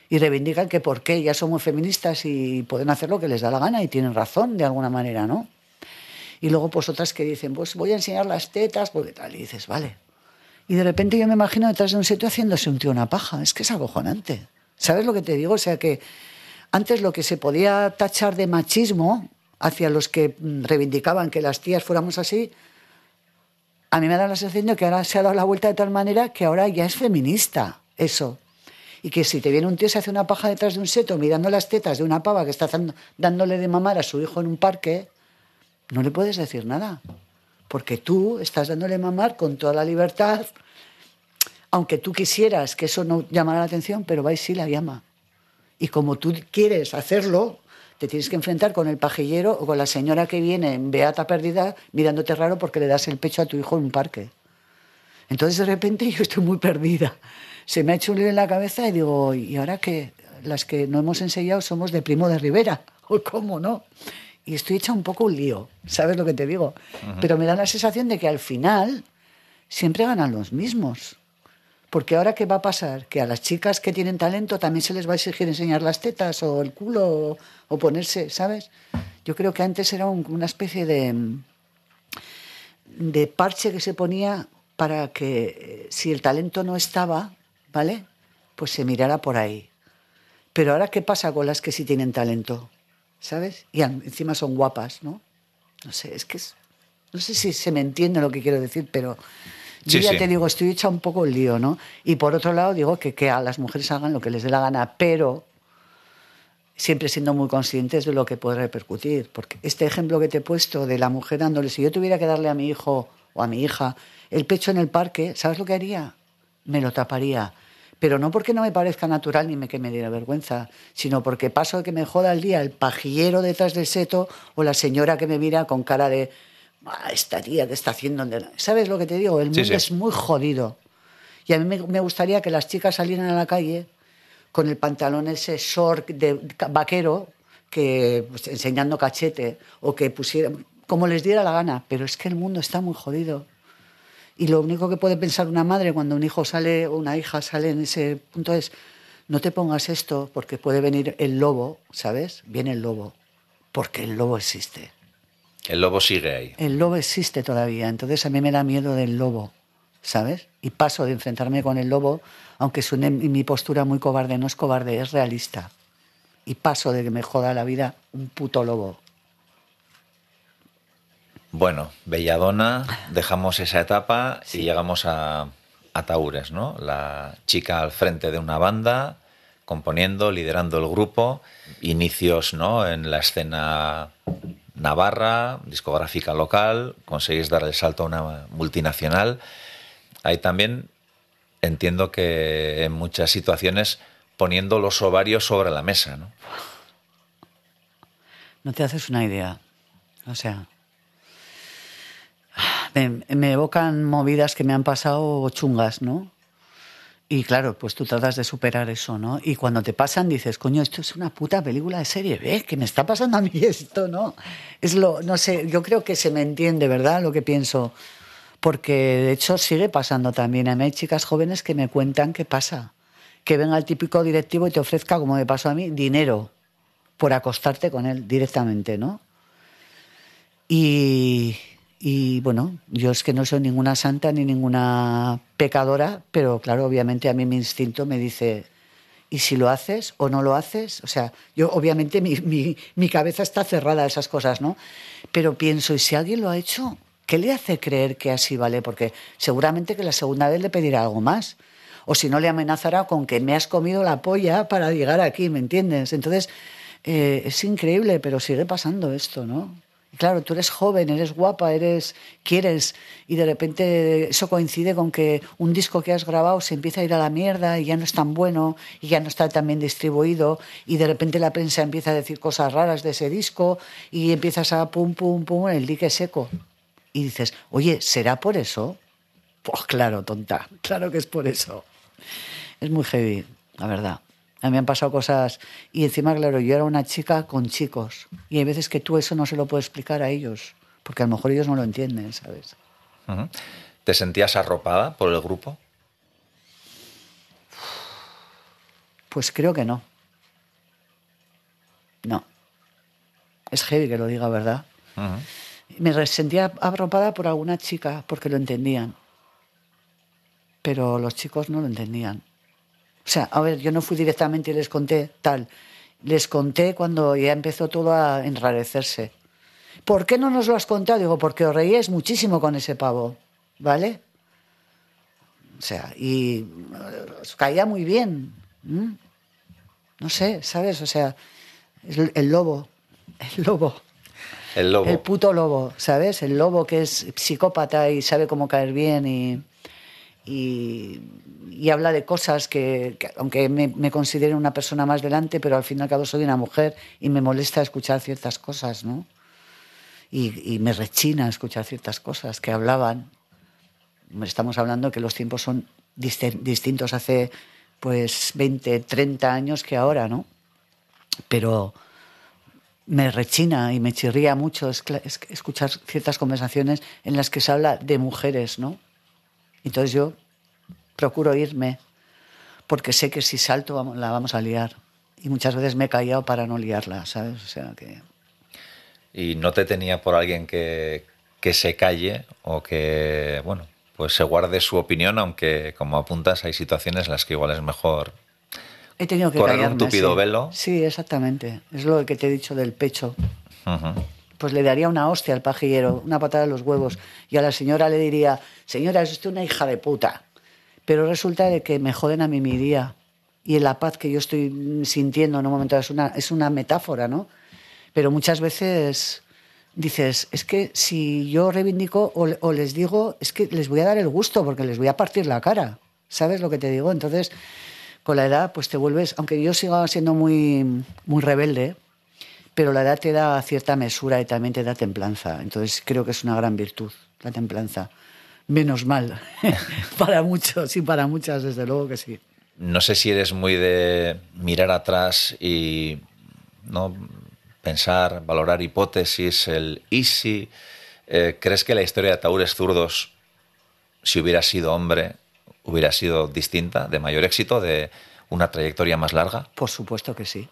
y reivindican que por qué ya somos feministas y pueden hacer lo que les da la gana y tienen razón de alguna manera, ¿no? Y luego pues otras que dicen, pues voy a enseñar las tetas, porque tal, y dices, vale. Y de repente yo me imagino detrás de un sitio haciéndose un tío una paja, es que es acojonante. ¿Sabes lo que te digo? O sea que antes lo que se podía tachar de machismo hacia los que mm, reivindicaban que las tías fuéramos así, a mí me da la sensación de que ahora se ha dado la vuelta de tal manera que ahora ya es feminista eso. Y que si te viene un tío se hace una paja detrás de un seto mirando las tetas de una pava que está dándole de mamar a su hijo en un parque, no le puedes decir nada. Porque tú estás dándole mamar con toda la libertad, aunque tú quisieras que eso no llamara la atención, pero va y sí la llama. Y como tú quieres hacerlo, te tienes que enfrentar con el pajillero o con la señora que viene en beata perdida mirándote raro porque le das el pecho a tu hijo en un parque. Entonces de repente yo estoy muy perdida. Se me ha hecho un lío en la cabeza y digo, ¿y ahora qué? Las que no hemos enseñado somos de Primo de Rivera. ¿O cómo no? Y estoy hecha un poco un lío, ¿sabes lo que te digo? Pero me da la sensación de que al final siempre ganan los mismos. Porque ahora, ¿qué va a pasar? Que a las chicas que tienen talento también se les va a exigir enseñar las tetas o el culo o, ponerse, ¿sabes? Yo creo que antes era un- una especie de, de parche que se ponía para que eh, si el talento no estaba, ¿vale? Pues se mirara por ahí. Pero ahora, ¿qué pasa con las que sí tienen talento? ¿Sabes? Y encima son guapas, ¿no? No sé, es que es, no sé si se me entiende lo que quiero decir, pero yo Sí, ya sí. te digo, estoy hecha un poco el lío, ¿no? Y por otro lado, digo que, que a las mujeres hagan lo que les dé la gana, pero siempre siendo muy conscientes de lo que puede repercutir. Porque este ejemplo que te he puesto de la mujer dándole, si yo tuviera que darle a mi hijo o a mi hija el pecho en el parque, ¿sabes lo que haría? Me lo taparía. Pero no porque no me parezca natural ni me, que me diera vergüenza, sino porque paso de que me joda el día el pajillero detrás del seto o la señora que me mira con cara de "Ah, esta tía que está haciendo. ¿Sabes lo que te digo? El mundo sí. es muy jodido. Y a mí me, me gustaría que las chicas salieran a la calle con el pantalón ese short de vaquero, que pues, enseñando cachete, o que pusieran, como les diera la gana. Pero es que el mundo está muy jodido. Y lo único que puede pensar una madre cuando un hijo sale o una hija sale en ese punto es, no te pongas esto porque puede venir el lobo, ¿sabes? Viene el lobo, porque el lobo existe. El lobo sigue ahí. El lobo existe todavía, entonces a mí me da miedo del lobo, ¿sabes? Y paso de enfrentarme con el lobo, aunque suene mi postura muy cobarde, no es cobarde, es realista. Y paso de que me joda la vida un puto lobo. Bueno, Belladona, dejamos esa etapa y llegamos a, a Taures, ¿no? La chica al frente de una banda, componiendo, liderando el grupo, inicios, ¿no? En la escena navarra, discográfica local, conseguís dar el salto a una multinacional. Ahí también entiendo que en muchas situaciones poniendo los ovarios sobre la mesa, ¿no? No te haces una idea. O sea, me, me evocan movidas que me han pasado chungas, ¿no? Y claro, pues tú tratas de superar eso, ¿no? Y cuando te pasan dices, coño, esto es una puta película de serie B, que me está pasando a mí esto, ¿no? Es lo, no sé, yo creo que se me entiende, ¿verdad? Lo que pienso. Porque de hecho sigue pasando también. A mí hay chicas jóvenes que me cuentan qué pasa. Que venga el típico directivo y te ofrezca, como me pasó a mí, dinero por acostarte con él directamente, ¿no? Y, y, bueno, yo es que no soy ninguna santa ni ninguna pecadora, pero claro, obviamente a mí mi instinto me dice, y si lo haces o no lo haces, o sea, yo obviamente mi, mi, cabeza está cerrada a esas cosas, ¿no? Pero pienso, ¿y si alguien lo ha hecho? ¿Qué le hace creer que así vale? Porque seguramente que la segunda vez le pedirá algo más. O si no, le amenazará con que me has comido la polla para llegar aquí, ¿me entiendes? Entonces, eh, es increíble, pero sigue pasando esto, ¿no? Claro, tú eres joven, eres guapa, eres quieres y de repente eso coincide con que un disco que has grabado se empieza a ir a la mierda y ya no es tan bueno y ya no está tan bien distribuido y de repente la prensa empieza a decir cosas raras de ese disco y empiezas a pum pum pum el dique seco y dices, "Oye, ¿será por eso?" Pues claro, tonta, claro que es por eso. Es muy heavy, la verdad. A mí me han pasado cosas y encima, claro, yo era una chica con chicos y hay veces que tú eso no se lo puedes explicar a ellos, porque a lo mejor ellos no lo entienden, ¿sabes? ¿Te sentías arropada por el grupo? Pues creo que no. No. Es heavy que lo diga, ¿verdad? Me sentía arropada por alguna chica porque lo entendían. Pero los chicos no lo entendían. O sea, a ver, yo no fui directamente y les conté tal. Les conté cuando ya empezó todo a enrarecerse. ¿Por qué no nos lo has contado? Digo, porque os reíais muchísimo con ese pavo. ¿Vale? O sea, y eh, os caía muy bien. No sé, ¿sabes? O sea, el, el lobo. El lobo. El lobo. El puto lobo, ¿sabes? El lobo que es psicópata y sabe cómo caer bien y, y, habla de cosas que, que aunque me, me considero una persona más delante, pero al fin y al cabo soy una mujer y me molesta escuchar ciertas cosas, ¿no? Y, y me rechina escuchar ciertas cosas que hablaban. Estamos hablando que los tiempos son distintos hace pues 20, 30 años que ahora, ¿no? Pero me rechina y me chirría mucho es- es- escuchar ciertas conversaciones en las que se habla de mujeres, ¿no? Entonces yo procuro irme porque sé que si salto la vamos a liar. Y muchas veces me he callado para no liarla, ¿sabes? O sea que... ¿Y no te tenía por alguien que, que se calle o que, bueno, pues se guarde su opinión, aunque como apuntas hay situaciones en las que igual es mejor He tenido que Correr un callarme, tupido sí. velo. Sí, exactamente. Es lo que te he dicho del pecho. Ujú. Pues le daría una hostia al pajillero, una patada en los huevos. Y a la señora le diría, señora, es usted una hija de puta. Pero resulta de que me joden a mí mi día. Y la paz que yo estoy sintiendo en un momento es una, es una metáfora, ¿no? Pero muchas veces dices, es que si yo reivindico o, o les digo, es que les voy a dar el gusto porque les voy a partir la cara. ¿Sabes lo que te digo? Entonces, con la edad, pues te vuelves, aunque yo siga siendo muy, muy rebelde, pero la edad te da cierta mesura y también te da templanza. Entonces creo que es una gran virtud, la templanza. Menos mal, para muchos y para muchas, desde luego que sí. No sé si eres muy de mirar atrás y no pensar, valorar hipótesis, el easy. Eh, ¿Crees que la historia de Taúres Zurdos, si hubiera sido hombre, hubiera sido distinta, de mayor éxito, de una trayectoria más larga? Por supuesto que sí.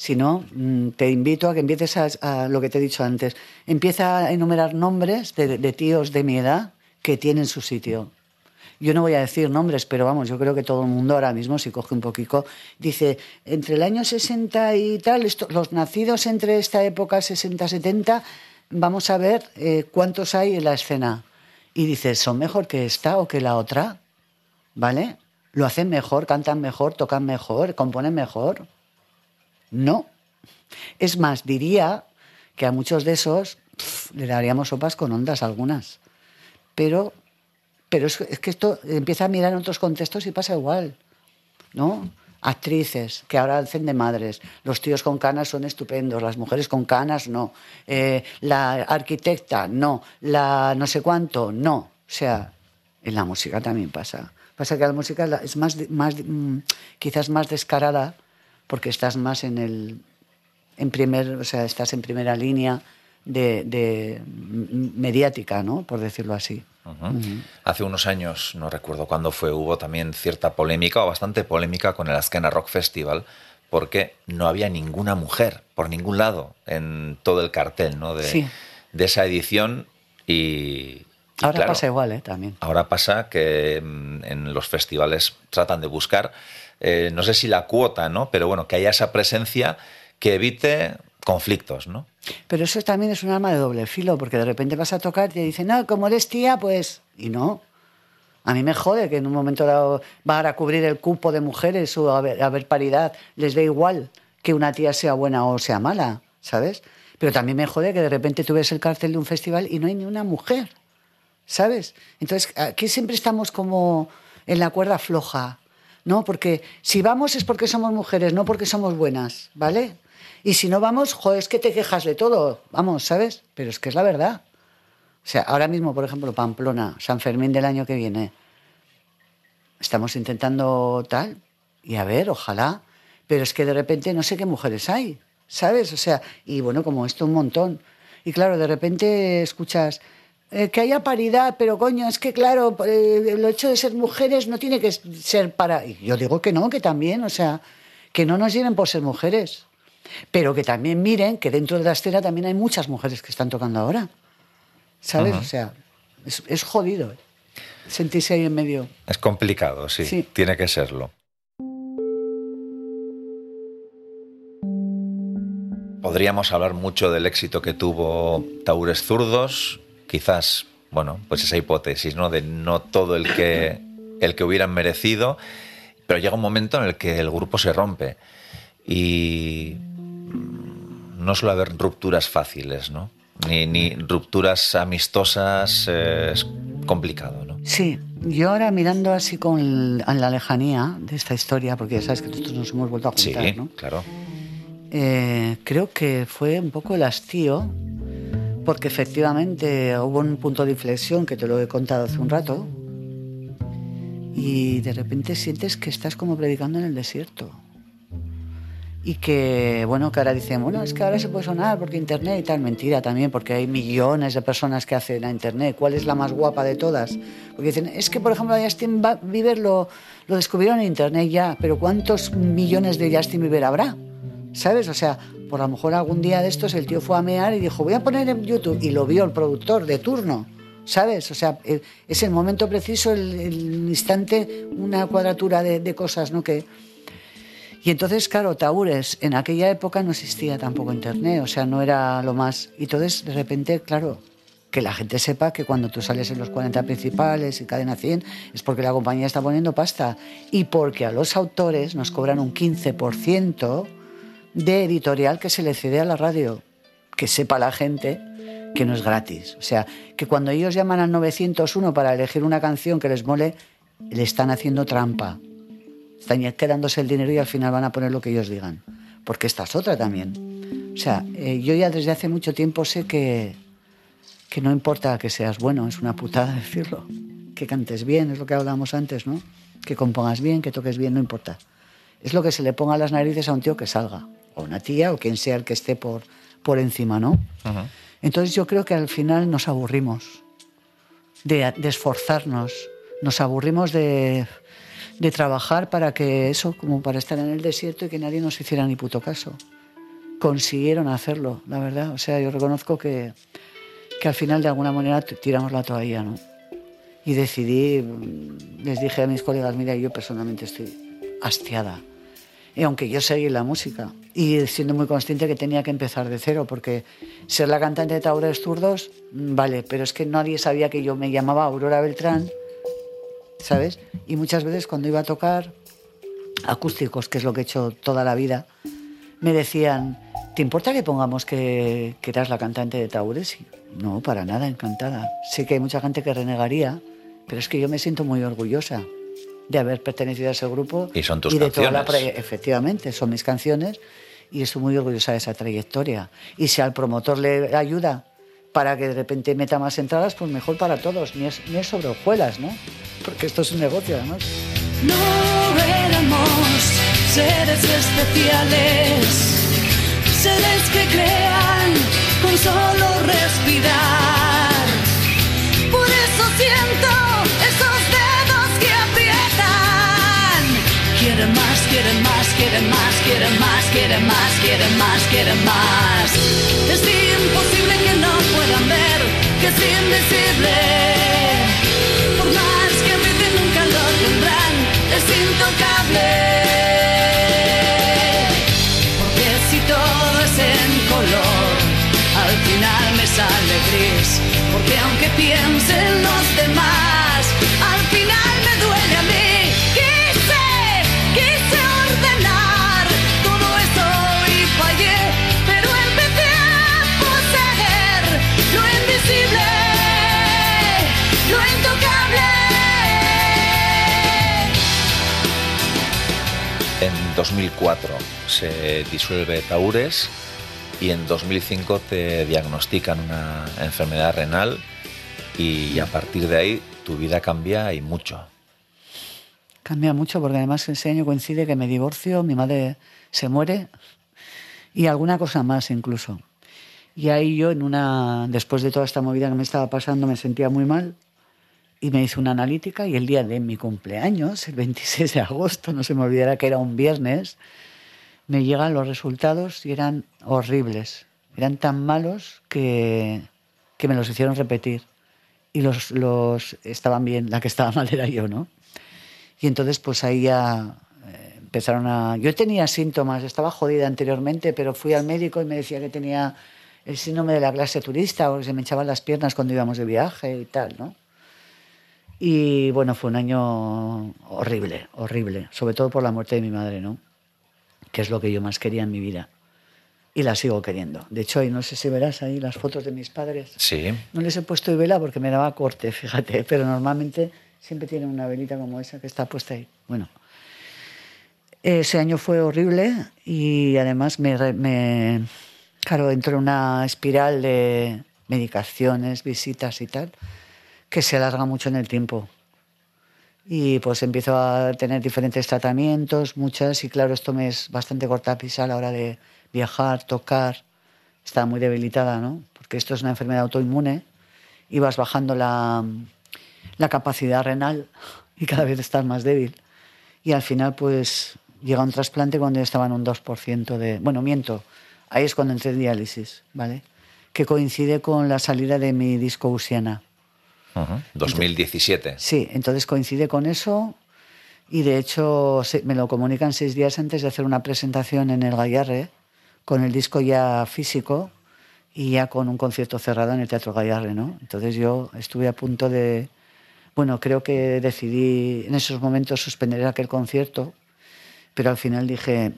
Si no, mm, te invito a que empieces a, lo que te he dicho antes. Empieza a enumerar nombres de, tíos de mi edad que tienen su sitio. Yo no voy a decir nombres, pero vamos, yo creo que todo el mundo ahora mismo, si coge un poquito, dice, entre el año 60 y tal, los nacidos entre esta época 60-70, vamos a ver eh, cuántos hay en la escena. Y dices, ¿son mejor que esta o que la otra? ¿Vale? ¿Lo hacen mejor, cantan mejor, tocan mejor, componen mejor? No. Es más, diría que a muchos de esos le daríamos sopas con ondas algunas. Pero, pero es, es que esto empieza a mirar en otros contextos y pasa igual. ¿No? Actrices que ahora hacen de madres. Los tíos con canas son estupendos, las mujeres con canas no. Eh, la arquitecta no. La no sé cuánto no. O sea, en la música también pasa. Pasa que la música es más, más mm, quizás más descarada porque estás más en el en primer, o sea, estás en primera línea de, mediática, ¿no? Por decirlo así. Hace unos años, no recuerdo cuándo fue, hubo también cierta polémica o bastante polémica con el Azkena Rock Festival porque no había ninguna mujer por ningún lado en todo el cartel ¿no? de, Sí. de esa edición y, Ahora Claro. pasa igual, ¿eh? También. Ahora pasa que mm, en los festivales tratan de buscar, eh, no sé si la cuota, ¿no? Pero bueno, que haya esa presencia que evite conflictos, ¿no? Pero eso también es un arma de doble filo, porque de repente vas a tocar y te dicen, no, como eres tía, pues. Y no. A mí me jode que en un momento dado van a cubrir el cupo de mujeres o a haber, paridad. Les da igual que una tía sea buena o sea mala, ¿sabes? Pero también me jode que de repente tú ves el cartel de un festival y no hay ni una mujer, ¿sabes? Entonces, aquí siempre estamos como en la cuerda floja, ¿no? Porque si vamos es porque somos mujeres, no porque somos buenas, ¿vale? Y si no vamos, joder, es que te quejas de todo, vamos, ¿sabes? Pero es que es la verdad. O sea, ahora mismo, por ejemplo, Pamplona, San Fermín del año que viene, estamos intentando tal, y a ver, ojalá, pero es que de repente no sé qué mujeres hay, ¿sabes? O sea, y bueno, como esto un montón. Y claro, de repente escuchas eh, que haya paridad, pero coño, es que claro, eh, el hecho de ser mujeres no tiene que ser para... Y yo digo que no, que también, o sea, que no nos lleven por ser mujeres, pero que también miren que dentro de la escena también hay muchas mujeres que están tocando ahora, ¿sabes? O sea, es, es jodido ¿eh? sentirse ahí en medio. Es complicado, sí, Sí. tiene que serlo. Podríamos hablar mucho del éxito que tuvo Taures Zurdos, quizás, bueno, pues esa hipótesis, ¿no? De no todo el que, el que hubieran merecido, pero llega un momento en el que el grupo se rompe y mm, no suele haber rupturas fáciles, ¿no? Ni, ni rupturas amistosas, eh, es complicado, ¿no? Sí, yo ahora mirando así con el- en la lejanía de esta historia, porque ya sabes que nosotros nos hemos vuelto a Sí, juntar, ¿no? claro. Eh, creo que fue un poco el hastío, porque efectivamente hubo un punto de inflexión que te lo he contado hace un rato, y de repente sientes que estás como predicando en el desierto. Y que, bueno, que ahora dicen, bueno, es que ahora se puede sonar porque Internet y tal. Mentira también, porque hay millones de personas que hacen a Internet. ¿Cuál es la más guapa de todas? Porque dicen, es que, por ejemplo, Justin Bieber lo, lo descubrieron en Internet ya, pero ¿cuántos millones de Justin Bieber habrá? ¿Sabes? O sea, por lo mejor algún día de estos el tío fue a mear y dijo, voy a poner en YouTube. Y lo vio el productor de turno. ¿Sabes? O sea, eh, es el momento preciso, el, instante, una cuadratura de, cosas, ¿no? Que, y entonces, claro, Taures, en aquella época no existía tampoco Internet, o sea, no era lo más. Y entonces, de repente, claro, que la gente sepa que cuando tú sales en los 40 principales y cadena 100 es porque la compañía está poniendo pasta y porque a los autores nos cobran un 15% de editorial que se le cede a la radio. Que sepa la gente que no es gratis. O sea, que cuando ellos llaman al 901 para elegir una canción que les mole, le están haciendo trampa. Están quedándose el dinero y al final van a poner lo que ellos digan. Porque esta es otra también. O sea, eh, yo ya desde hace mucho tiempo sé que, que no importa que seas bueno, es una putada decirlo. Que cantes bien, es lo que hablábamos antes, ¿no? Que compongas bien, que toques bien, no importa. Es lo que se le ponga a las narices a un tío que salga. O una tía, o quien sea el que esté por, por encima, ¿no? Ujú. Entonces yo creo que al final nos aburrimos de, de esforzarnos, nos aburrimos de, de trabajar para que eso, como para estar en el desierto y que nadie nos hiciera ni puto caso. Consiguieron hacerlo, la verdad. O sea, yo reconozco que, que al final de alguna manera tiramos la toalla, ¿no? Y decidí, mm, les dije a mis colegas, mira, yo personalmente estoy hastiada. Y aunque yo seguí la música y siendo muy consciente que tenía que empezar de cero, porque ser la cantante de Taures Zurdos, mm, vale, pero es que nadie sabía que yo me llamaba Aurora Beltrán, ¿sabes? Y muchas veces cuando iba a tocar acústicos, que es lo que he hecho toda la vida, me decían, ¿te importa que pongamos que, que eras la cantante de Taures? Y, no, para nada, encantada. Sé que hay mucha gente que renegaría, pero es que yo me siento muy orgullosa de haber pertenecido a ese grupo. Y son tus de toda la canciones. Efectivamente, son mis canciones y estoy muy orgullosa de esa trayectoria. Y si al promotor le ayuda para que de repente meta más entradas, pues mejor para todos, ni es, ni es sobre hojuelas, ¿no? Porque esto es un negocio, además. No éramos seres especiales, seres que crean con solo respirar. Quieren más, quieren más, quieren más, quieren más, quieren más. Es imposible que no puedan ver que es invisible. Por más que brille nunca lo tendrán, es intocable. Porque si todo es en color, al final me sale gris. Porque aunque piensen los demás, al 2004 se disuelve Taures y en 2005 te diagnostican una enfermedad renal y a partir de ahí tu vida cambia y mucho. Cambia mucho porque además ese año coincide que me divorcio, mi madre se muere y alguna cosa más incluso. Y ahí yo, en una, después de toda esta movida que me estaba pasando, me sentía muy mal y me hice una analítica y el día de mi cumpleaños, el 26 de agosto, no se me olvidará que era un viernes, me llegan los resultados y eran horribles. Eran tan malos que, que me los hicieron repetir. Y los, los estaban bien, la que estaba mal era yo, ¿no? Y entonces pues ahí ya eh, empezaron a... Yo tenía síntomas, estaba jodida anteriormente, pero fui al médico y me decía que tenía el síndrome de la clase turista o que se me echaban las piernas cuando íbamos de viaje y tal, ¿no? Y bueno, fue un año horrible, horrible, sobre todo por la muerte de mi madre, ¿no? Que es lo que yo más quería en mi vida. Y la sigo queriendo. De hecho, y no sé si verás ahí las fotos de mis padres. Sí, No les he puesto vela porque me daba corte, fíjate, pero normalmente siempre tienen una velita como esa que está puesta ahí. Bueno, ese año fue horrible y además me, me claro, entró en una espiral de medicaciones, visitas y tal, que se alarga mucho en el tiempo. Y pues empiezo a tener diferentes tratamientos, muchas, y claro, esto me es bastante cortapisa a la hora de viajar, tocar. Estaba muy debilitada, ¿no? Porque esto es una enfermedad autoinmune y vas bajando la, la capacidad renal y cada vez estás más débil. Y al final, pues, llega un trasplante cuando yo estaba en un 2% de... Bueno, miento, ahí es cuando entré en diálisis, ¿vale? Que coincide con la salida de mi disco Usiana. Ujú, 2017. Sí, entonces coincide con eso y de hecho me lo comunican seis días antes de hacer una presentación en el Gallarre con el disco ya físico y ya con un concierto cerrado en el Teatro Gallarre, ¿no? Entonces yo estuve a punto de, bueno, creo que decidí en esos momentos suspender aquel concierto, pero al final dije,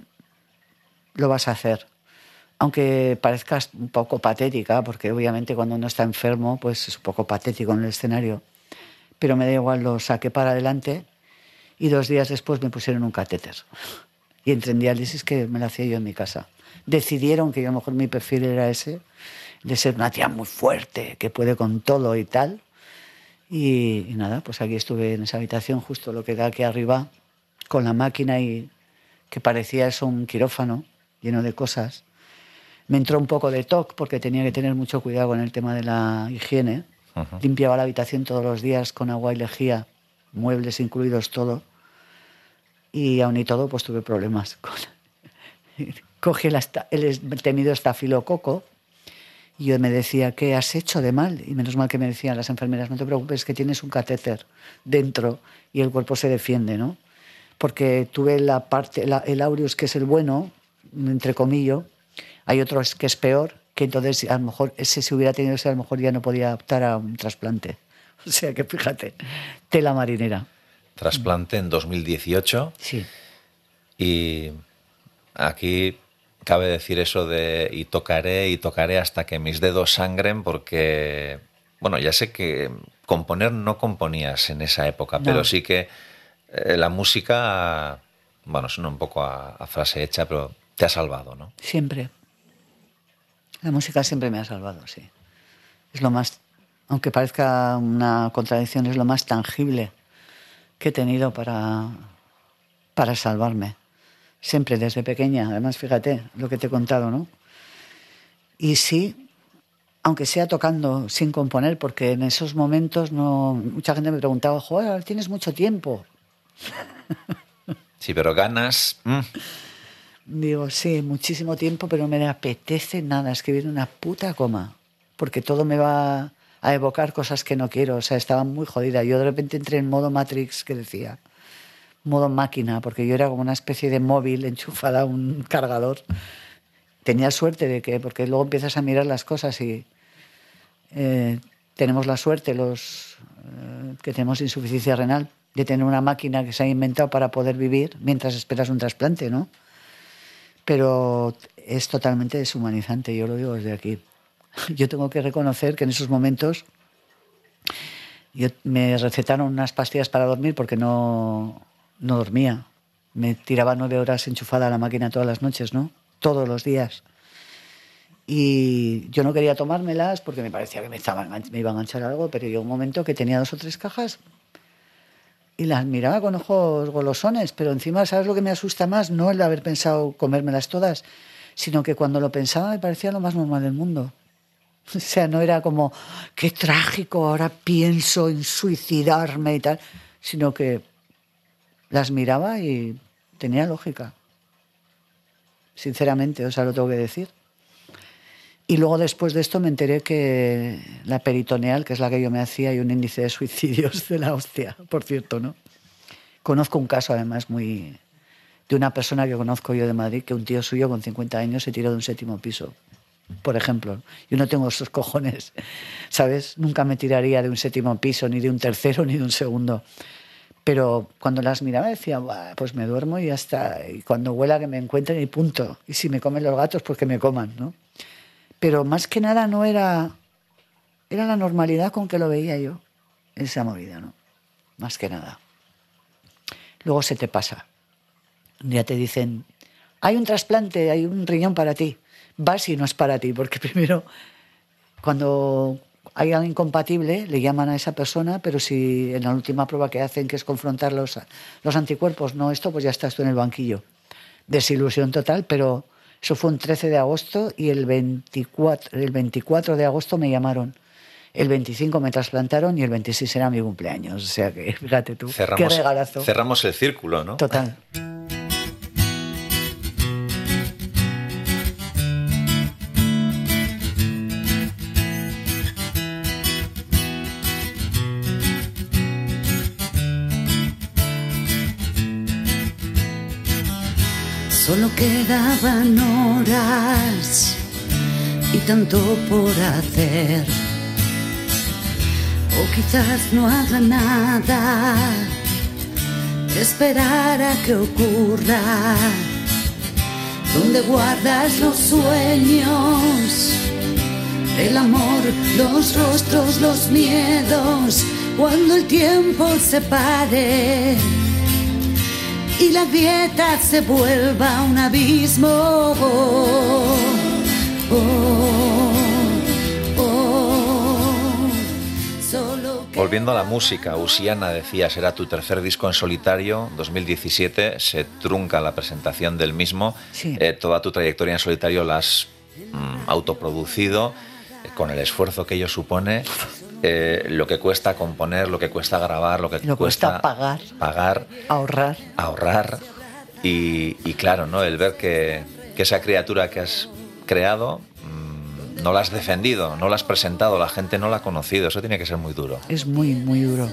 lo vas a hacer. Aunque parezcas un poco patética, porque obviamente cuando uno está enfermo, pues es un poco patético en el escenario. Pero me da igual, lo saqué para adelante y dos días después me pusieron un catéter. Y entré en diálisis que me lo hacía yo en mi casa. Decidieron que yo a lo mejor mi perfil era ese, de ser una tía muy fuerte, que puede con todo y tal. Y, y nada, pues aquí estuve en esa habitación, justo lo que da aquí arriba, con la máquina y que parecía eso un quirófano lleno de cosas. Me entró un poco de TOC porque tenía que tener mucho cuidado con el tema de la higiene. Ujú. Limpiaba la habitación todos los días con agua y lejía, muebles incluidos, todo. Y aún y todo, pues tuve problemas. Con... Cogí el, el temido estafilococo y yo me decía, ¿qué has hecho de mal? Y menos mal que me decían las enfermeras, no te preocupes, que tienes un catéter dentro y el cuerpo se defiende, ¿no? Porque tuve la parte, la- el aureus, que es el bueno, entre comillas, hay otro es- que es peor, que entonces a lo mejor ese si hubiera tenido ese, a lo mejor ya no podía optar a un trasplante. O sea que fíjate, tela marinera. Trasplante en 2018 Sí. y aquí cabe decir eso de y tocaré y tocaré hasta que mis dedos sangren porque, bueno, ya sé que componer no componías en esa época, No. pero sí que eh, la música, bueno, suena un poco a, a frase hecha, pero te ha salvado, ¿no? Siempre. La música siempre me ha salvado, sí. Es lo más, aunque parezca una contradicción, es lo más tangible que he tenido para, para salvarme. Siempre desde pequeña, además fíjate lo que te he contado, ¿no? Y sí, aunque sea tocando sin componer, porque en esos momentos no, mucha gente me preguntaba, joder, tienes mucho tiempo. Sí, pero ganas... mm, Digo, sí, muchísimo tiempo, pero no me apetece nada escribir una puta coma, porque todo me va a evocar cosas que no quiero. O sea, estaba muy jodida. Yo de repente entré en modo Matrix, que decía, modo máquina, porque yo era como una especie de móvil enchufada a un cargador. Tenía suerte de que, porque luego empiezas a mirar las cosas y eh, tenemos la suerte, los eh, que tenemos insuficiencia renal, de tener una máquina que se ha inventado para poder vivir mientras esperas un trasplante, ¿no? Pero es totalmente deshumanizante, yo lo digo desde aquí. Yo tengo que reconocer que en esos momentos yo, me recetaron unas pastillas para dormir porque no, no dormía. Me tiraba nueve horas enchufada a la máquina todas las noches, ¿no? Todos los días. Y yo no quería tomármelas porque me parecía que me, estaba, me iba a enganchar algo, pero llegó un momento que tenía dos o tres cajas y las miraba con ojos golosones, pero encima, ¿sabes lo que me asusta más? No el de haber pensado comérmelas todas, sino que cuando lo pensaba me parecía lo más normal del mundo. O sea, no era como, qué trágico, ahora pienso en suicidarme y tal, sino que las miraba y tenía lógica. Sinceramente, o sea, lo tengo que decir. Y luego después de esto me enteré que la peritoneal, que es la que yo me hacía, hay un índice de suicidios de la hostia, por cierto, ¿no? Conozco un caso además muy de una persona que conozco yo de Madrid, que un tío suyo con 50 años se tiró de un séptimo piso, por ejemplo. Yo no tengo esos cojones, ¿sabes? Nunca me tiraría de un séptimo piso, ni de un tercero, ni de un segundo. Pero cuando las miraba decía, pues me duermo y ya está. Y cuando huela que me encuentren y punto. Y si me comen los gatos, pues que me coman, ¿no? Pero más que nada no era... Era la normalidad con que lo veía yo, esa movida, ¿no? Más que nada. Luego se te pasa. Día te dicen, hay un trasplante, hay un riñón para ti. Vas y no es para ti, porque primero, cuando hay algo incompatible, le llaman a esa persona, pero si en la última prueba que hacen, que es confrontar los, los anticuerpos, no esto, pues ya estás tú en el banquillo. Desilusión total, pero eso fue un 13 de agosto y el 24, el 24 de agosto me llamaron. El 25 me trasplantaron y el 26 era mi cumpleaños. O sea que, fíjate tú, qué regalazo. Cerramos el círculo, ¿no? Total. Solo quedaban horas y tanto por hacer. O quizás no haga nada, esperar a que ocurra. Donde guardas los sueños, el amor, los rostros, los miedos, cuando el tiempo se pare y la dieta se vuelva un abismo. Oh, oh, solo Volviendo a la música, Usiana decía será tu tercer disco en solitario, 2017, se trunca la presentación del mismo, Sí. Eh, toda tu trayectoria en solitario la has mm, autoproducido, eh, con el esfuerzo que ello supone, eh, lo que cuesta componer, lo que cuesta grabar, lo que Lo cuesta pagar. pagar, Ahorrar. ahorrar y, y claro, ¿no? el ver que, que esa criatura que has creado mm, no la has defendido, no la has presentado, la gente no la ha conocido, eso tiene que ser muy duro. Es muy, muy duro.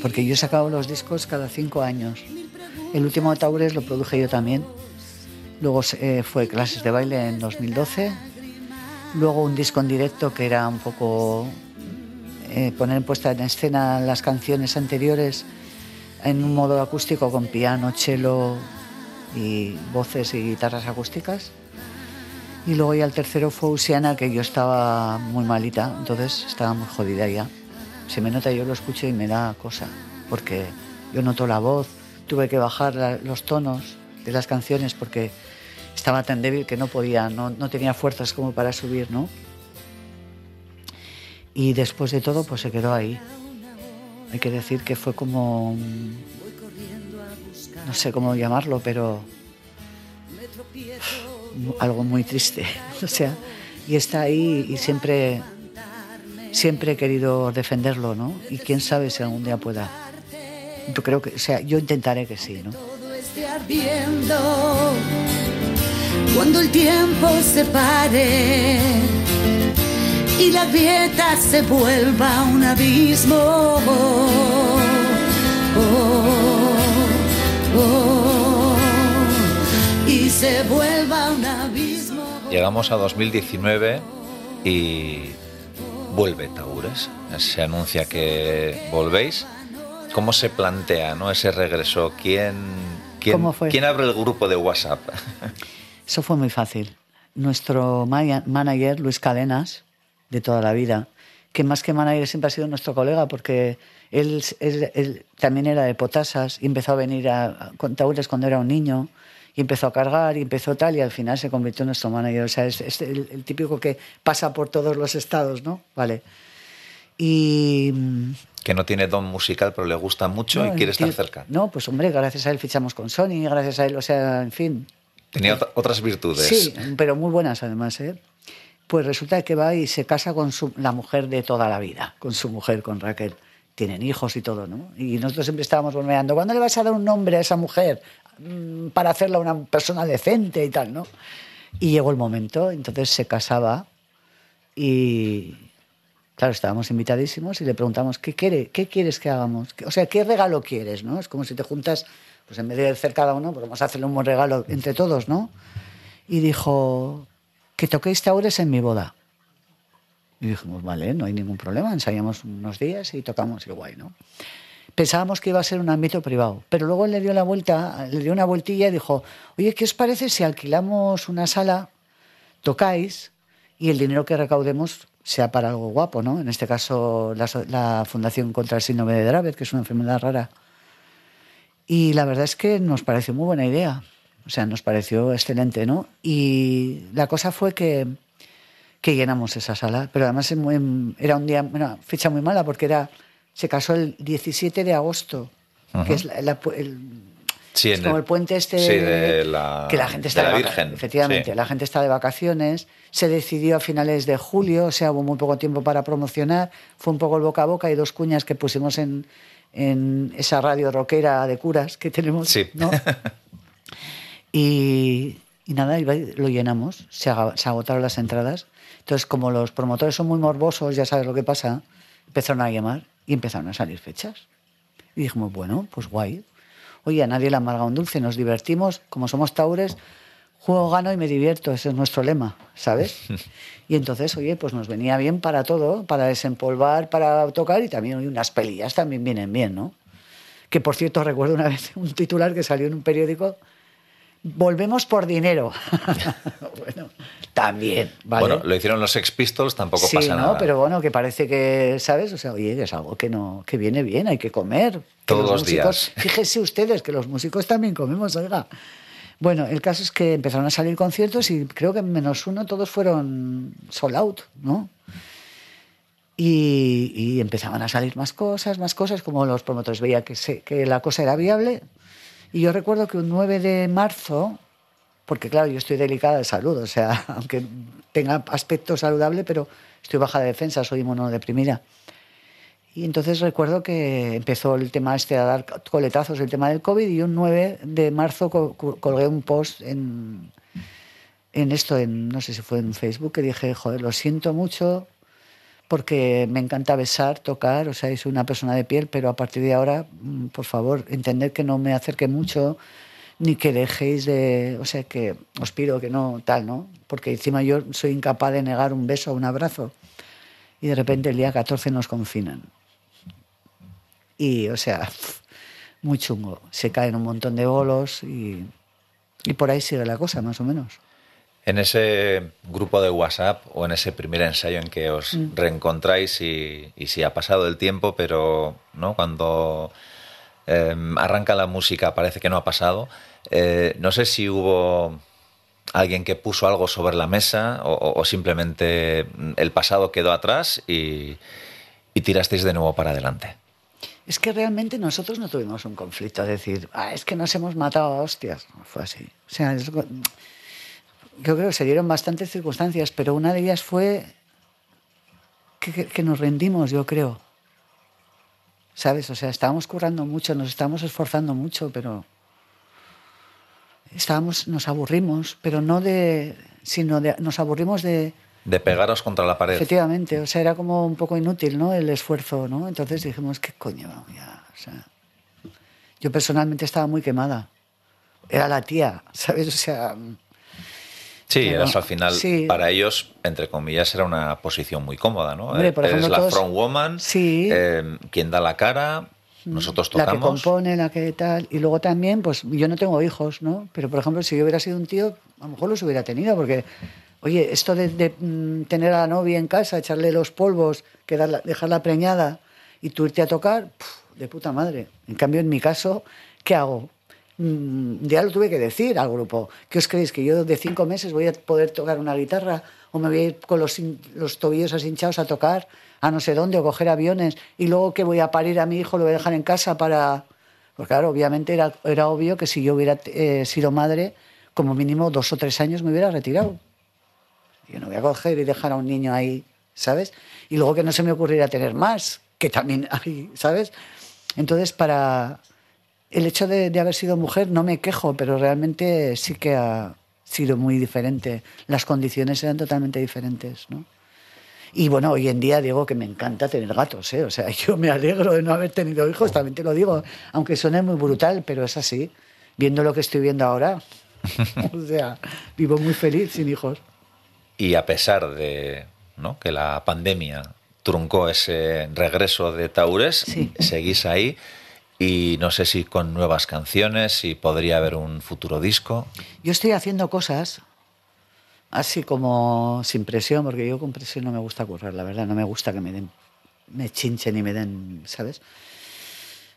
Porque yo he sacado los discos cada cinco años. El último de Taures lo produje yo también. Luego eh, fue Clases de Baile en 2012. Luego un disco en directo que era un poco eh, poner puesta en escena las canciones anteriores en un modo acústico con piano, cello y voces y guitarras acústicas. Y luego ya el tercero fue Usiana, que yo estaba muy malita, entonces estaba muy jodida ya. Se me nota, yo lo escucho y me da cosa, porque yo noto la voz, tuve que bajar los tonos de las canciones porque estaba tan débil que no podía, no, no tenía fuerzas como para subir, ¿no? Y después de todo, pues se quedó ahí. Hay que decir que fue como, no sé cómo llamarlo, pero algo muy triste. O sea, y está ahí y siempre, siempre he querido defenderlo, ¿no? Y quién sabe si algún día pueda. Yo creo que, o sea, yo intentaré que sí, ¿no? Cuando el tiempo se pare y la grieta se vuelva un abismo. Oh, oh, oh, y se vuelva un abismo. Llegamos a 2019 y vuelve Taures. Se anuncia que volvéis. ¿Cómo se plantea ¿no? ese regreso? ¿Quién, quién, ¿Cómo fue? ¿quién abre el grupo de WhatsApp? Eso fue muy fácil. Nuestro manager, Luis Cadenas, de toda la vida, que más que manager siempre ha sido nuestro colega, porque él, él- él también era de Potasas y empezó a venir a, a- con Taures cuando era un niño y empezó a cargar y empezó tal y al final se convirtió en nuestro manager. O sea, es, es el, el típico que pasa por todos los estados, ¿no? Vale. Y... mm, que no tiene don musical, pero le gusta mucho y quiere estar tío, cerca. No, pues hombre, gracias a él fichamos con Sony, gracias a él, o sea, en fin, Tenía ot- otras virtudes. Sí, pero muy buenas además, ¿eh? Pues resulta que va y se casa con su, la mujer de toda la vida, con su mujer, con Raquel. Tienen hijos y todo, ¿no? Y nosotros siempre estábamos bromeando, ¿cuándo le vas a dar un nombre a esa mujer mm, para hacerla una persona decente y tal, ¿no? Y llegó el momento, entonces se casaba y, claro, estábamos invitadísimos y le preguntamos, ¿qué, quiere, qué quieres que hagamos? O sea, ¿qué regalo quieres, no? Es como si te juntas, pues en vez de hacer cada uno, pues vamos a hacerle un buen regalo entre todos, ¿no? Y dijo, que toquéis taures en mi boda. Y dijimos, vale, no hay ningún problema, ensayamos unos días y tocamos y guay, ¿no? Pensábamos que iba a ser un ámbito privado, pero luego le dio la vuelta, le dio una vueltilla y dijo, oye, ¿qué os parece si alquilamos una sala, tocáis y el dinero que recaudemos sea para algo guapo, ¿no? En este caso, la, la Fundación contra el Síndrome de Dravet, que es una enfermedad rara. Y la verdad es que nos pareció muy buena idea. O sea, nos pareció excelente, ¿no? Y la cosa fue que, que llenamos esa sala, pero además era un día, una fecha muy mala porque era se casó el 17 de agosto, que es la- la pu- el, Sí, es como el- puente este sí, de la- que la gente está de la Virgen, efectivamente sí. la gente está de vacaciones se decidió a finales de julio o sea hubo muy poco tiempo para promocionar fue un poco el boca a boca y dos cuñas que pusimos en, en esa radio rockera de curas que tenemos Sí. ¿no? y, y nada lo llenamos se agotaron las entradas entonces como los promotores son muy morbosos ya sabes lo que pasa empezaron a llamar y empezaron a salir fechas y dijimos, bueno, pues guay. Oye, a nadie le amarga un dulce, nos divertimos, como somos taures, juego, gano y me divierto, ese es nuestro lema, ¿sabes? Y entonces, oye, pues nos venía bien para todo, para desempolvar, para tocar y también oye, unas pelillas también vienen bien, ¿no? Que por cierto, recuerdo una vez un titular que salió en un periódico, volvemos por dinero. bueno, también, ¿vale? Bueno, lo hicieron los Sex Pistols, tampoco sí, pasa ¿no? nada. Pero bueno, que parece que, ¿sabes? O sea, oye, que es algo que no, que viene bien, hay que comer. Que Todos los músicos- días. Fíjense ustedes que los músicos también comemos, oiga. Bueno, el caso es que empezaron a salir conciertos y creo que menos uno todos fueron sold out, ¿no? Y, y empezaban a salir más cosas, más cosas, como los promotores veían que, se- que la cosa era viable. Y yo recuerdo que un 9 de marzo, porque claro, yo estoy delicada de salud, o sea, aunque tenga aspecto saludable, pero estoy baja de defensa, soy inmunodeprimida. Y entonces recuerdo que empezó el tema este a dar coletazos, el tema del COVID, y un 9 de marzo co- co- colgué un post en, en esto, en, no sé si fue en Facebook, que dije, joder, lo siento mucho, porque me encanta besar, tocar, o sea, soy una persona de piel, pero a partir de ahora, mm, por favor, entender que no me acerque mucho, ni que dejéis de, o sea, que os pido que no, tal, ¿no? Porque encima yo soy incapaz de negar un beso o un abrazo. Y de repente el día 14 nos confinan. Y, o sea, muy chungo. Se caen un montón de bolos y, y por ahí sigue la cosa, más o menos. En ese grupo de WhatsApp o en ese primer ensayo en que os Mm. reencontráis y, y sí ha pasado el tiempo, pero ¿no? cuando eh, arranca la música parece que no ha pasado. Eh, no sé si hubo alguien que puso algo sobre la mesa o, o- o simplemente el pasado quedó atrás y, y tirasteis de nuevo para adelante. Es que realmente nosotros no tuvimos un conflicto, es decir, ah, es que nos hemos matado a hostias. No fue así. O sea, es- yo creo que se dieron bastantes circunstancias, pero una de ellas fue que, que- que nos rendimos, yo creo. ¿Sabes? O sea, estábamos currando mucho, nos estábamos esforzando mucho, pero estábamos, nos aburrimos, pero no de, sino de, nos aburrimos de, De pegaros contra la pared. Efectivamente, o sea, era como un poco inútil, ¿no? El esfuerzo, ¿no? Entonces dijimos, ¿qué coño? Ya, o sea, yo personalmente estaba muy quemada. Era la tía, ¿sabes? O sea, Sí, Pero, eras al final, sí. para ellos, entre comillas, era una posición muy cómoda, ¿no? Hombre, por Eres ejemplo, la front woman, Sí. eh, quien da la cara, nosotros la que tocamos. compone, la que tal. Y luego también, pues yo no tengo hijos, ¿no? Pero, por ejemplo, si yo hubiera sido un tío, a lo mejor los hubiera tenido, porque, oye, esto de, de, mm, tener a la novia en casa, echarle los polvos, quedarla, dejarla preñada y tú irte a tocar, puf, de puta madre. En cambio, en mi caso, ¿qué hago? Mm, ya lo tuve que decir al grupo. ¿Qué os creéis? ¿Que yo de cinco meses voy a poder tocar una guitarra? ¿O me voy a ir con los, los tobillos hinchados a tocar a no sé dónde o coger aviones? ¿Y luego que voy a parir a mi hijo, lo voy a dejar en casa para...? Pues claro, obviamente era, era obvio que si yo hubiera eh, sido madre, como mínimo dos o tres años me hubiera retirado. Yo no voy a coger y dejar a un niño ahí, ¿sabes? Y luego que no se me ocurriera tener más, que también hay, ¿sabes? Entonces, para el hecho de, de haber sido mujer, no me quejo, pero realmente sí que ha sido muy diferente. Las condiciones eran totalmente diferentes, ¿no? Y bueno, hoy en día digo que me encanta tener gatos, ¿eh? O sea, yo me alegro de no haber tenido hijos, también te lo digo, aunque suene muy brutal, pero es así. Viendo lo que estoy viendo ahora, o sea, vivo muy feliz sin hijos. Y a pesar de ¿no? que la pandemia truncó ese regreso de Taures, Sí. seguís ahí y no sé si con nuevas canciones, si podría haber un futuro disco. Yo estoy haciendo cosas así como sin presión, porque yo con presión no me gusta currar, la verdad, no me gusta que me den, me chinchen y me den, ¿sabes?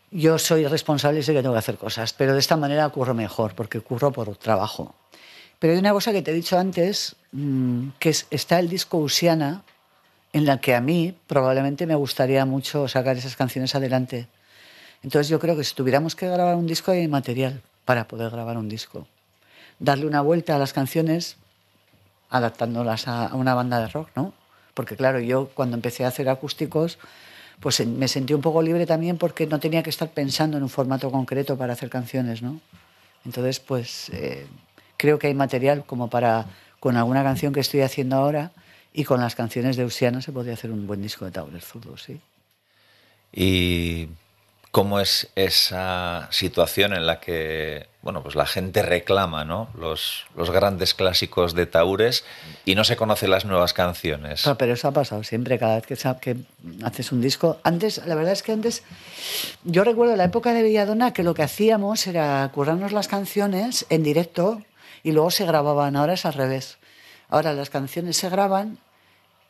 Yo soy responsable y sé que tengo que hacer cosas, pero de esta manera curro mejor, porque curro por trabajo. Pero hay una cosa que te he dicho antes, mm, que es, está el disco Usiana, en la que a mí probablemente me gustaría mucho sacar esas canciones adelante. Entonces yo creo que si tuviéramos que grabar un disco hay material para poder grabar un disco. Darle una vuelta a las canciones adaptándolas a, una banda de rock, ¿no? Porque claro, yo cuando empecé a hacer acústicos, pues me sentí un poco libre también porque no tenía que estar pensando en un formato concreto para hacer canciones, ¿no? Entonces, pues eh, creo que hay material como para, con alguna canción que estoy haciendo ahora y con las canciones de Usiana se podría hacer un buen disco de Tauler Zurdo, sí. ¿Y cómo es esa situación en la que bueno, pues la gente reclama ¿no? los, grandes clásicos de Taures y no se conocen las nuevas canciones? Claro, pero eso ha pasado siempre, cada vez que, haces un disco. Antes, la verdad es que antes, yo recuerdo la época de Belladona que lo que hacíamos era currarnos las canciones en directo y luego se grababan. Ahora es al revés. Ahora las canciones se graban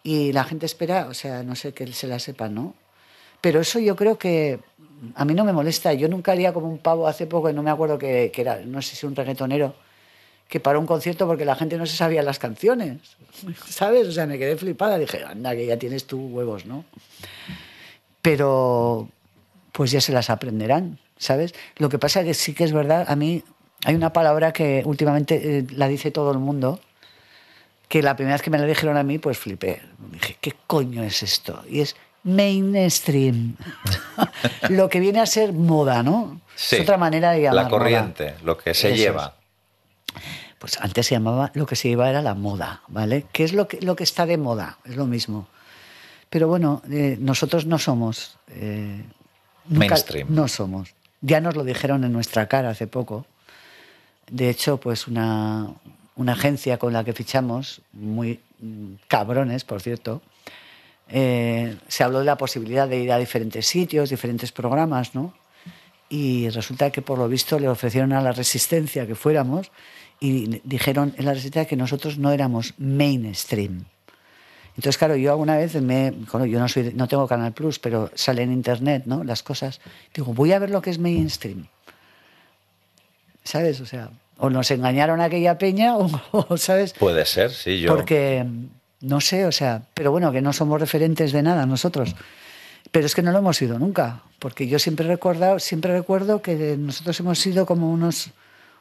y la gente espera, o sea, no sé que se las sepan, ¿no? Pero eso yo creo que a mí no me molesta. Yo nunca haría como un pavo hace poco, no me acuerdo que, que era, no sé si un reggaetonero, que paró un concierto porque la gente no se sabía las canciones. ¿Sabes? O sea, me quedé flipada. Dije, anda, que ya tienes tú huevos, ¿no? Pero pues ya se las aprenderán, ¿sabes? Lo que pasa que sí que es verdad, a mí hay una palabra que últimamente eh, la dice todo el mundo, que la primera vez que me la dijeron a mí, pues flipé. Dije, ¿qué coño es esto? Y es mainstream. lo que viene a ser moda, ¿no? Sí, es otra manera de llamar La corriente, lo que se Eso lleva. Pues antes se llamaba, lo que se lleva era la moda, ¿vale? ¿Qué es lo que, lo que está de moda? Es lo mismo. Pero bueno, eh, nosotros no somos... eh, nunca- Mainstream. No somos. Ya nos lo dijeron en nuestra cara hace poco. De hecho, pues una, una agencia con la que fichamos, muy mm, cabrones, por cierto, eh, se habló de la posibilidad de ir a diferentes sitios, diferentes programas, ¿no? Y resulta que por lo visto le ofrecieron a la resistencia que fuéramos y dijeron en la resistencia que nosotros no éramos mainstream. Entonces, claro, yo alguna vez me. bueno, yo no, soy, no tengo Canal Plus, pero sale en internet, ¿no? Las cosas. Digo, voy a ver lo que es mainstream. ¿Sabes? O sea, o nos engañaron a aquella peña, o, o, ¿sabes? Puede ser, sí, yo. Porque, no sé, o sea, pero bueno, que no somos referentes de nada nosotros. Pero es que no lo hemos sido nunca, porque yo siempre recordado, siempre recuerdo que nosotros hemos sido como unos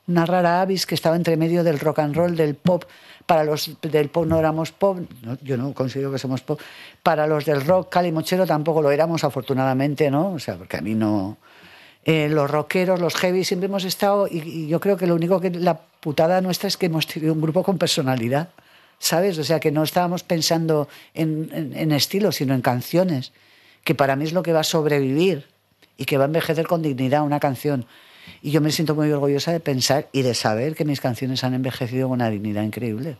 una rara avis que estaba entre medio del rock and roll, del pop. Para los del pop no éramos pop, yo no considero que somos pop. Para los del rock calimochero tampoco lo éramos, afortunadamente, ¿no? O sea, porque a mí no. Eh, los rockeros, los heavy, siempre hemos estado. Y, y yo creo que lo único que. La putada nuestra es que hemos tenido un grupo con personalidad. ¿Sabes? O sea, que no estábamos pensando en, en, en estilos, sino en canciones, que para mí es lo que va a sobrevivir y que va a envejecer con dignidad una canción. Y yo me siento muy orgullosa de pensar y de saber que mis canciones han envejecido con una dignidad increíble.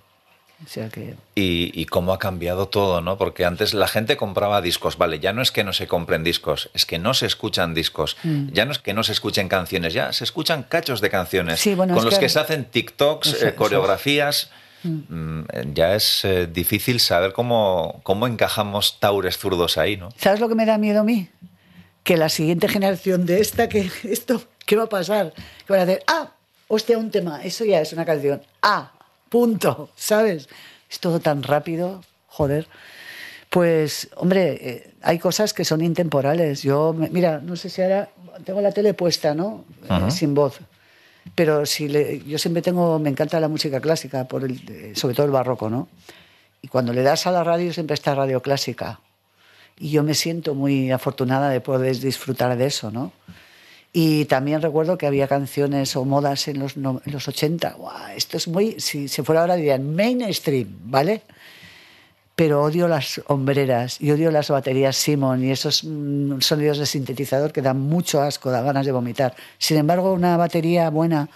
O sea que... Y, y, cómo ha cambiado todo, ¿no? Porque antes la gente compraba discos, vale, ya no es que no se compren discos, es que no se escuchan discos, mm. ya no es que no se escuchen canciones, ya se escuchan cachos de canciones, sí, bueno, con los que... que se hacen TikToks, Eso, eh, coreografías. Mm. Ya es eh, difícil saber cómo, cómo encajamos taures zurdos ahí, ¿no? ¿Sabes lo que me da miedo a mí? Que la siguiente generación de esta, que esto, ¿qué va a pasar? Que van a hacer, ah, hostia, un tema, eso ya es una canción, ah, punto, ¿sabes? Es todo tan rápido, joder. Pues, hombre, eh, hay cosas que son intemporales. Yo, mira, no sé si ahora tengo la tele puesta, ¿no? Uh -huh. sin voz. Pero si yo siempre tengo, me encanta la música clásica, eh, sobre todo el barroco, ¿no? Y cuando le das a la radio siempre está radio clásica. Y yo me siento muy afortunada de poder disfrutar de eso, ¿no? Y también recuerdo que había canciones o modas en los, no, en los 80. ¡Wow! Esto es muy, si se fuera ahora dirían mainstream, ¿vale? Pero odio las hombreras y odio las baterías Simon y esos mm, sonidos de sintetizador que dan mucho asco, da ganas de vomitar. Sin embargo, una batería buena,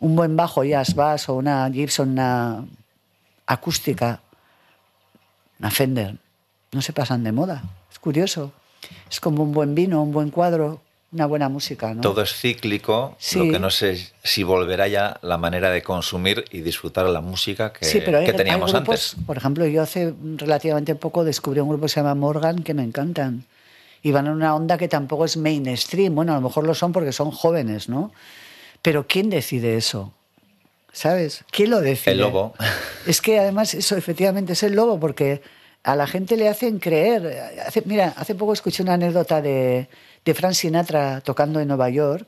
un buen bajo jazz bass o una Gibson, una acústica, una Fender, no se pasan de moda. Es curioso. Es como un buen vino, un buen cuadro, una buena música. ¿no? Todo es cíclico, sí. lo que no sé si volverá ya la manera de consumir y disfrutar la música que, sí, pero hay, que teníamos hay grupos, antes. Por ejemplo, yo hace relativamente poco descubrí un grupo que se llama Morgan que me encantan. Y van en una onda que tampoco es mainstream. Bueno, a lo mejor lo son porque son jóvenes, ¿no? Pero ¿quién decide eso? ¿Sabes? ¿Quién lo decide? El lobo. Es que además eso efectivamente es el lobo porque a la gente le hacen creer. Hace, mira, hace poco escuché una anécdota de, de Frank Sinatra tocando en Nueva York,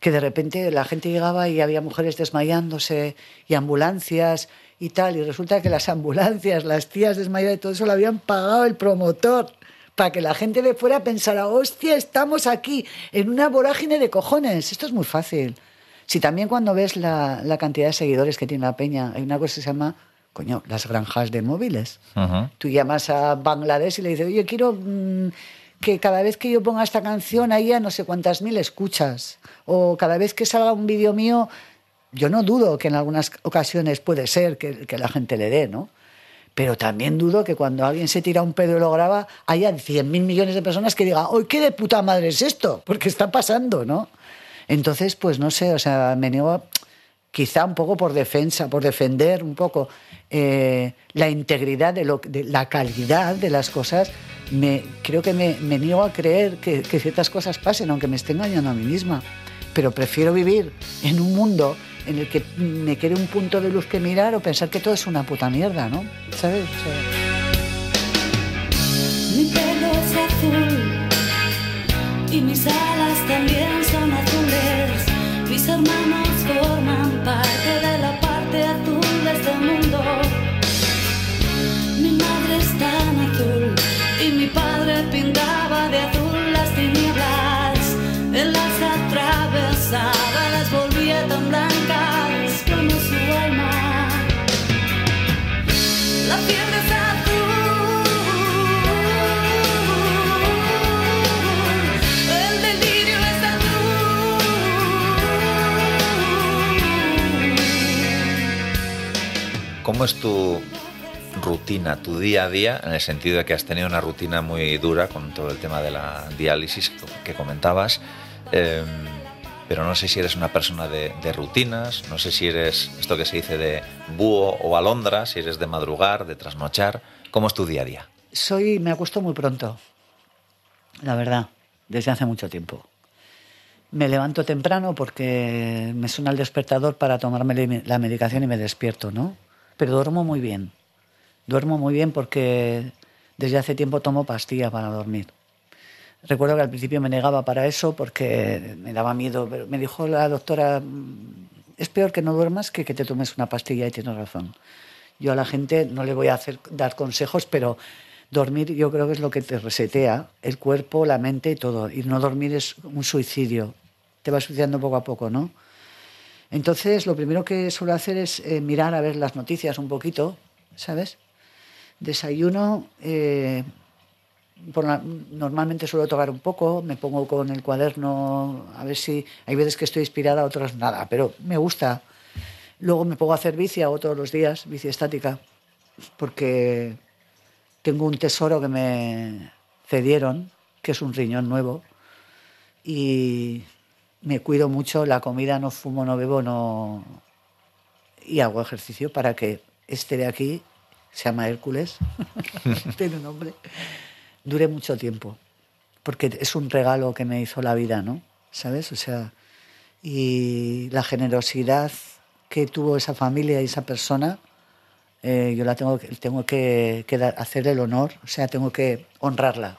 que de repente la gente llegaba y había mujeres desmayándose y ambulancias y tal, y resulta que las ambulancias, las tías desmayadas y todo eso lo habían pagado el promotor para que la gente de fuera pensara, hostia, estamos aquí en una vorágine de cojones. Esto es muy fácil. Si también cuando ves la, la cantidad de seguidores que tiene la peña, hay una cosa que se llama coño, las granjas de móviles. Uh -huh. Tú llamas a Bangladesh y le dices, oye, quiero mmm, que cada vez que yo ponga esta canción haya no sé cuántas mil escuchas. O cada vez que salga un vídeo mío, yo no dudo que en algunas ocasiones puede ser que, la gente le dé, ¿no? Pero también dudo que cuando alguien se tira un pedo y lo graba, haya 100 mil millones de personas que digan, ¡ay, qué de puta madre es esto! Porque está pasando, ¿no? Entonces, pues no sé, o sea, me niego quizá un poco por defensa, por defender un poco eh, la integridad, de, lo, de, la calidad de las cosas, creo que me, me niego a creer que, ciertas cosas pasen, aunque me esté engañando a mí misma. Pero prefiero vivir en un mundo en el que me quede un punto de luz que mirar o pensar que todo es una puta mierda, ¿no? ¿Sabes? Sea... Mi pelo es azul y mis alas también son azules. Mis hermanos forman parte de la parte azul de este mundo. Mi madre es tan azul y mi padre pintaba de azul las tinieblas. Él las atravesaba, las volvía tan blancas como su alma. La ¿Cómo es tu rutina, tu día a día, en el sentido de que has tenido una rutina muy dura con todo el tema de la diálisis que comentabas? Eh, pero no sé si eres una persona de, rutinas, no sé si eres esto que se dice de búho o alondra, si eres de madrugar, de trasnochar. ¿Cómo es tu día a día? Soy, me acuesto muy pronto, la verdad, desde hace mucho tiempo. Me levanto temprano porque me suena el despertador para tomarme la medicación y me despierto, ¿no? Pero duermo muy bien. Duermo muy bien porque desde hace tiempo tomo pastilla para dormir. Recuerdo que al principio me negaba para eso porque me daba miedo, pero me dijo la doctora, es peor que no duermas que que te tomes una pastilla y tienes razón. Yo a la gente no le voy a hacer, dar consejos, pero dormir yo creo que es lo que te resetea el cuerpo, la mente y todo. Y no dormir es un suicidio. Te vas suicidando poco a poco, ¿no? Entonces, lo primero que suelo hacer es eh, mirar a ver las noticias un poquito, ¿sabes? Desayuno, eh, normalmente suelo tocar un poco, me pongo con el cuaderno, a ver si hay veces que estoy inspirada, otras nada, pero me gusta. Luego me pongo a hacer bici, hago todos los días, bici estática, porque tengo un tesoro que me cedieron, que es un riñón nuevo, y me cuido mucho, la comida no fumo, no bebo, no... y hago ejercicio para que este de aquí, se llama Hércules, tiene un nombre, dure mucho tiempo, porque es un regalo que me hizo la vida, ¿no? ¿Sabes? O sea, y la generosidad que tuvo esa familia y esa persona, eh, yo la tengo, tengo que, que dar- hacer el honor, o sea, tengo que honrarla,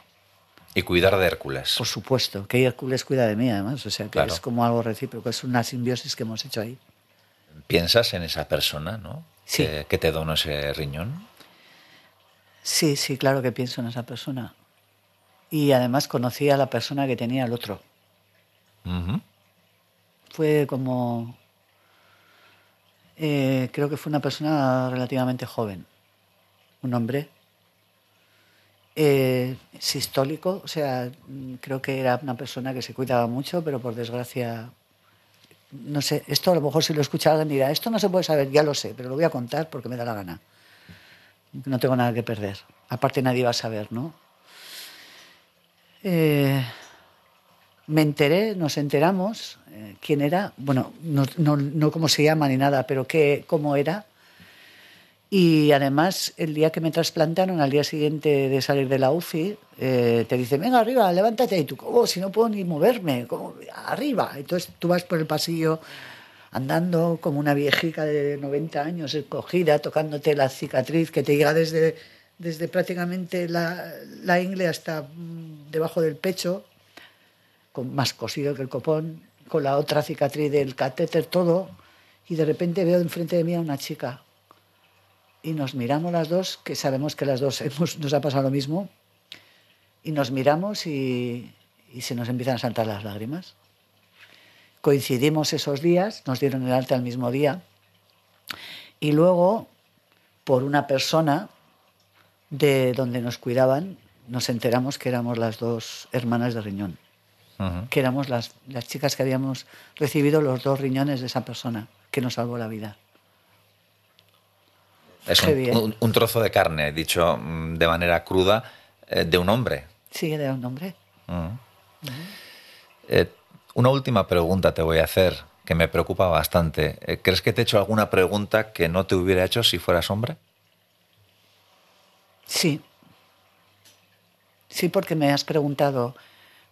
Y cuidar de Hércules. por supuesto, que Hércules cuida de mí además, o sea, que Claro. es como algo recíproco, es una simbiosis que hemos hecho ahí. Piensas en esa persona, ¿no? Sí. Que, que te donó ese riñón. Sí, sí, claro que pienso en esa persona. Y además conocí a la persona que tenía el otro. Ujú. Fue como... eh, creo que fue una persona relativamente joven, un hombre eh, sistólico, o sea, creo que era una persona que se cuidaba mucho, pero por desgracia, no sé, esto a lo mejor si lo escucha alguien dirá, esto no se puede saber, ya lo sé, pero lo voy a contar porque me da la gana. No tengo nada que perder. Aparte nadie va a saber, ¿no? Eh, me enteré, nos enteramos eh, quién era, bueno, no, no, no cómo se llama ni nada, pero qué, cómo era. Y además, el día que me trasplantaron, al día siguiente de salir de la UCI, eh, te dicen, venga, arriba, levántate. Y tú, ¿cómo? Si no puedo ni moverme, ¿cómo? Arriba. Entonces tú vas por el pasillo andando como una viejica de 90 años, escogida, tocándote la cicatriz que te llega desde, desde prácticamente la, la ingle hasta mm, debajo del pecho, con más cosido que el copón, con la otra cicatriz del catéter, todo. Y de repente veo enfrente de mí a una chica y nos miramos las dos, que sabemos que las dos hemos- nos ha pasado lo mismo, y nos miramos y, y se nos empiezan a saltar las lágrimas. Coincidimos esos días, nos dieron el alta el mismo día, y luego, por una persona de donde nos cuidaban, nos enteramos que éramos las dos hermanas de riñón, que éramos las, las chicas que habíamos recibido los dos riñones de esa persona que nos salvó la vida. Es un, bien. un- un trozo de carne, dicho mm, de manera cruda, eh, de un hombre. Sí, era un hombre. Ujú. Eh, una última pregunta te voy a hacer, que me preocupa bastante. Eh, ¿Crees que te he hecho alguna pregunta que no te hubiera hecho si fueras hombre? Sí. Sí, porque me has preguntado,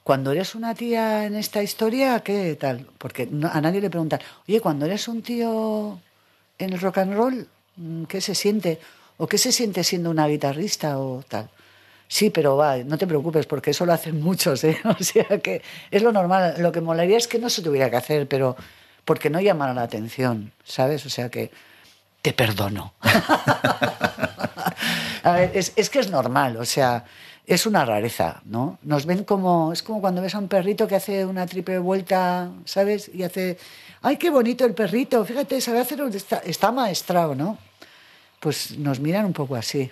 cuando eres una tía en esta historia, ¿qué tal? Porque a nadie le preguntan, oye, cuando eres un tío en el rock and roll, mm, ¿qué se siente? ¿O qué se siente siendo una guitarrista o tal? Sí, pero va, no te preocupes, porque eso lo hacen muchos, ¿eh? O sea que es lo normal. Lo que molaría es que no se tuviera que hacer, pero porque no llamara la atención, ¿sabes? O sea que te perdono. A ver, es que es normal, o sea, es una rareza, ¿no? Nos ven como, es como cuando ves a un perrito que hace una triple vuelta, ¿sabes? Y hace, ay, qué bonito el perrito, fíjate, sabe hacer, un- está, está maestrado, ¿no? Pues nos miran un poco así.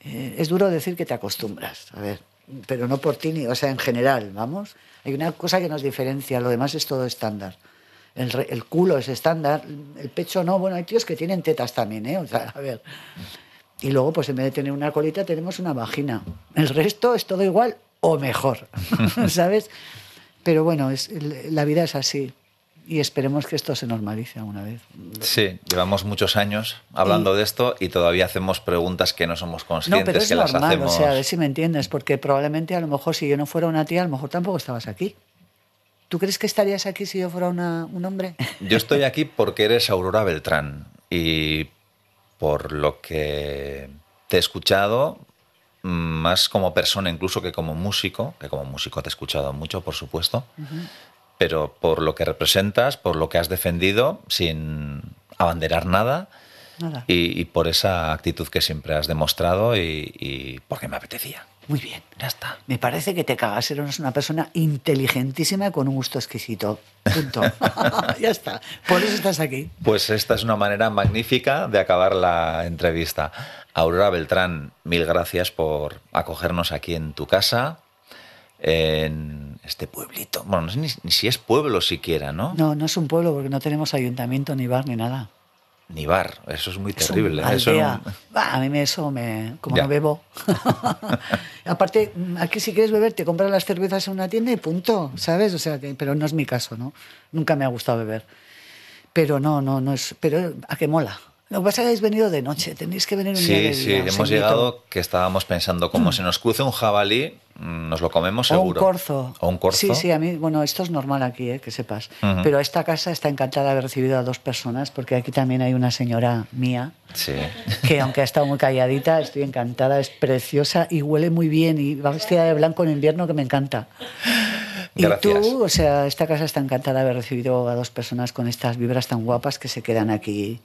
Eh, es duro decir que te acostumbras, a ver, pero no por ti, ni, o sea, en general, vamos. Hay una cosa que nos diferencia, lo demás es todo estándar. El, culo es estándar, el pecho no, bueno, hay tíos que tienen tetas también, ¿eh? O sea, a ver. Y luego, pues en vez de tener una colita, tenemos una vagina. El resto es todo igual o mejor, ¿sabes? Pero bueno, es, la vida es así. Y esperemos que esto se normalice alguna vez. Sí, llevamos muchos años hablando de esto y todavía hacemos preguntas que no somos No, conscientes pero es que las normal, hacemos. o sea, a ver si me entiendes, porque probablemente a lo mejor si yo no fuera una tía, a lo mejor tampoco estabas aquí. ¿Tú crees que estarías aquí si yo fuera una- un hombre? Yo estoy aquí porque eres Aurora Beltrán y por lo que te he escuchado, mm, más como persona incluso que como músico, que como músico te he escuchado mucho, por supuesto, pero por lo que representas, por lo que has defendido, sin abanderar nada Nada. y, y por esa actitud que siempre has demostrado y, y porque me apetecía. Muy bien. Ya está. Me parece que te cagas. Eres una persona inteligentísima con un gusto exquisito. Punto. ya está. Por eso estás aquí. Pues esta es una manera magnífica de acabar la entrevista. Aurora Beltrán, mil gracias por acogernos aquí en tu casa, en este pueblito. Bueno, no sé ni, ni si es pueblo siquiera, ¿no? No, no es un pueblo porque no tenemos ayuntamiento, ni bar, ni nada. Ni bar, eso es muy Es un terrible. Eso Bah, a mí me eso me... Como Ya. no bebo. Aparte, aquí si quieres beber, te compras las cervezas en una tienda y punto, ¿sabes? O sea, que, pero no es mi caso, ¿no? Nunca me ha gustado beber. Pero no, no, no es... Pero a que mola. Lo que pasa es que habéis venido de noche, tenéis que venir un día de Sí, sí, día, os hemos invito. llegado que estábamos pensando, como se nos cruce un jabalí, mm, nos lo comemos O un seguro. corzo. O un corzo. Sí, sí, a mí, bueno, esto es normal aquí, ¿eh? que sepas. Ujú. Pero esta casa está encantada de haber recibido a dos personas, porque aquí también hay una señora mía, Sí. que aunque ha estado muy calladita, estoy encantada, es preciosa y huele muy bien y va vestida de blanco en invierno que me encanta. Y Gracias. tú, o sea, esta casa está encantada de haber recibido a dos personas con estas vibras tan guapas que se quedan aquí,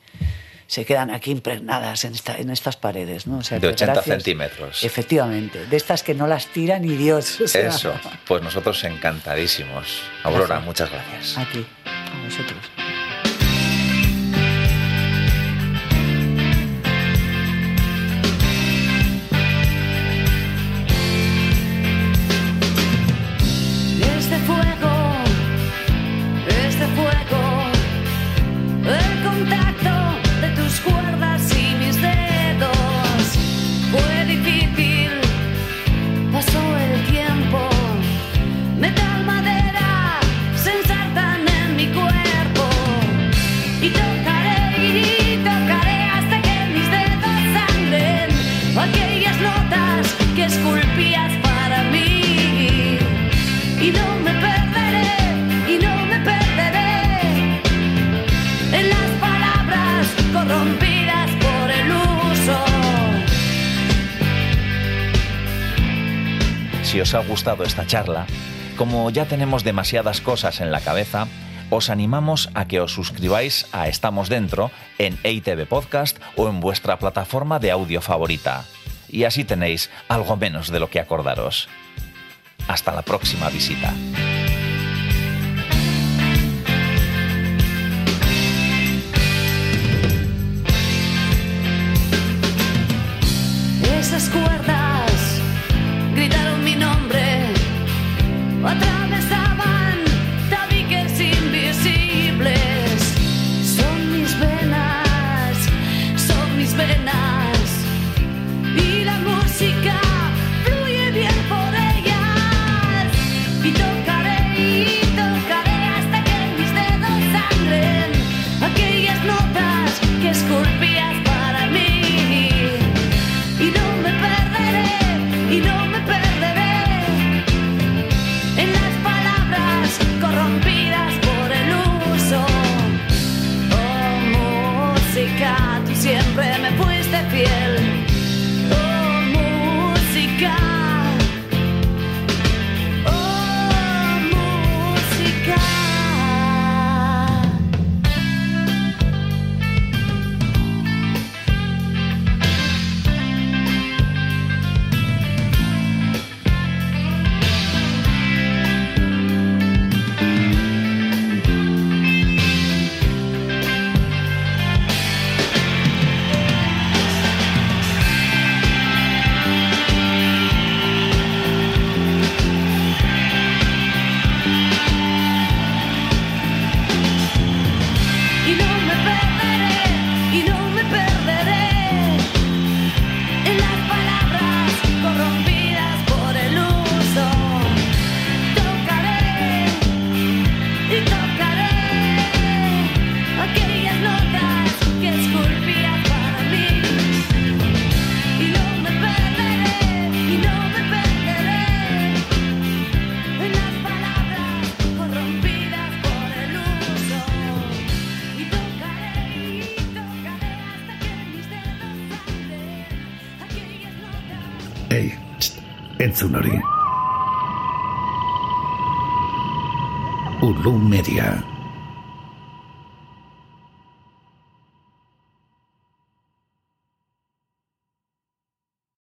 se quedan aquí impregnadas en, esta, en estas paredes, ¿no? O sea, De que 80 gracias. centímetros. Efectivamente, de estas que no las tira ni Dios. o sea, Eso, pues nosotros encantadísimos. Aurora, Gracias. muchas gracias. A ti, a vosotros. Gustado esta charla, como ya tenemos demasiadas cosas en la cabeza, os animamos a que os suscribáis a Estamos Dentro en EITV Podcast o en vuestra plataforma de audio favorita. Y así tenéis algo menos de lo que acordaros. Hasta la próxima visita. Esas cuerdas entzun hori. Ulu Media.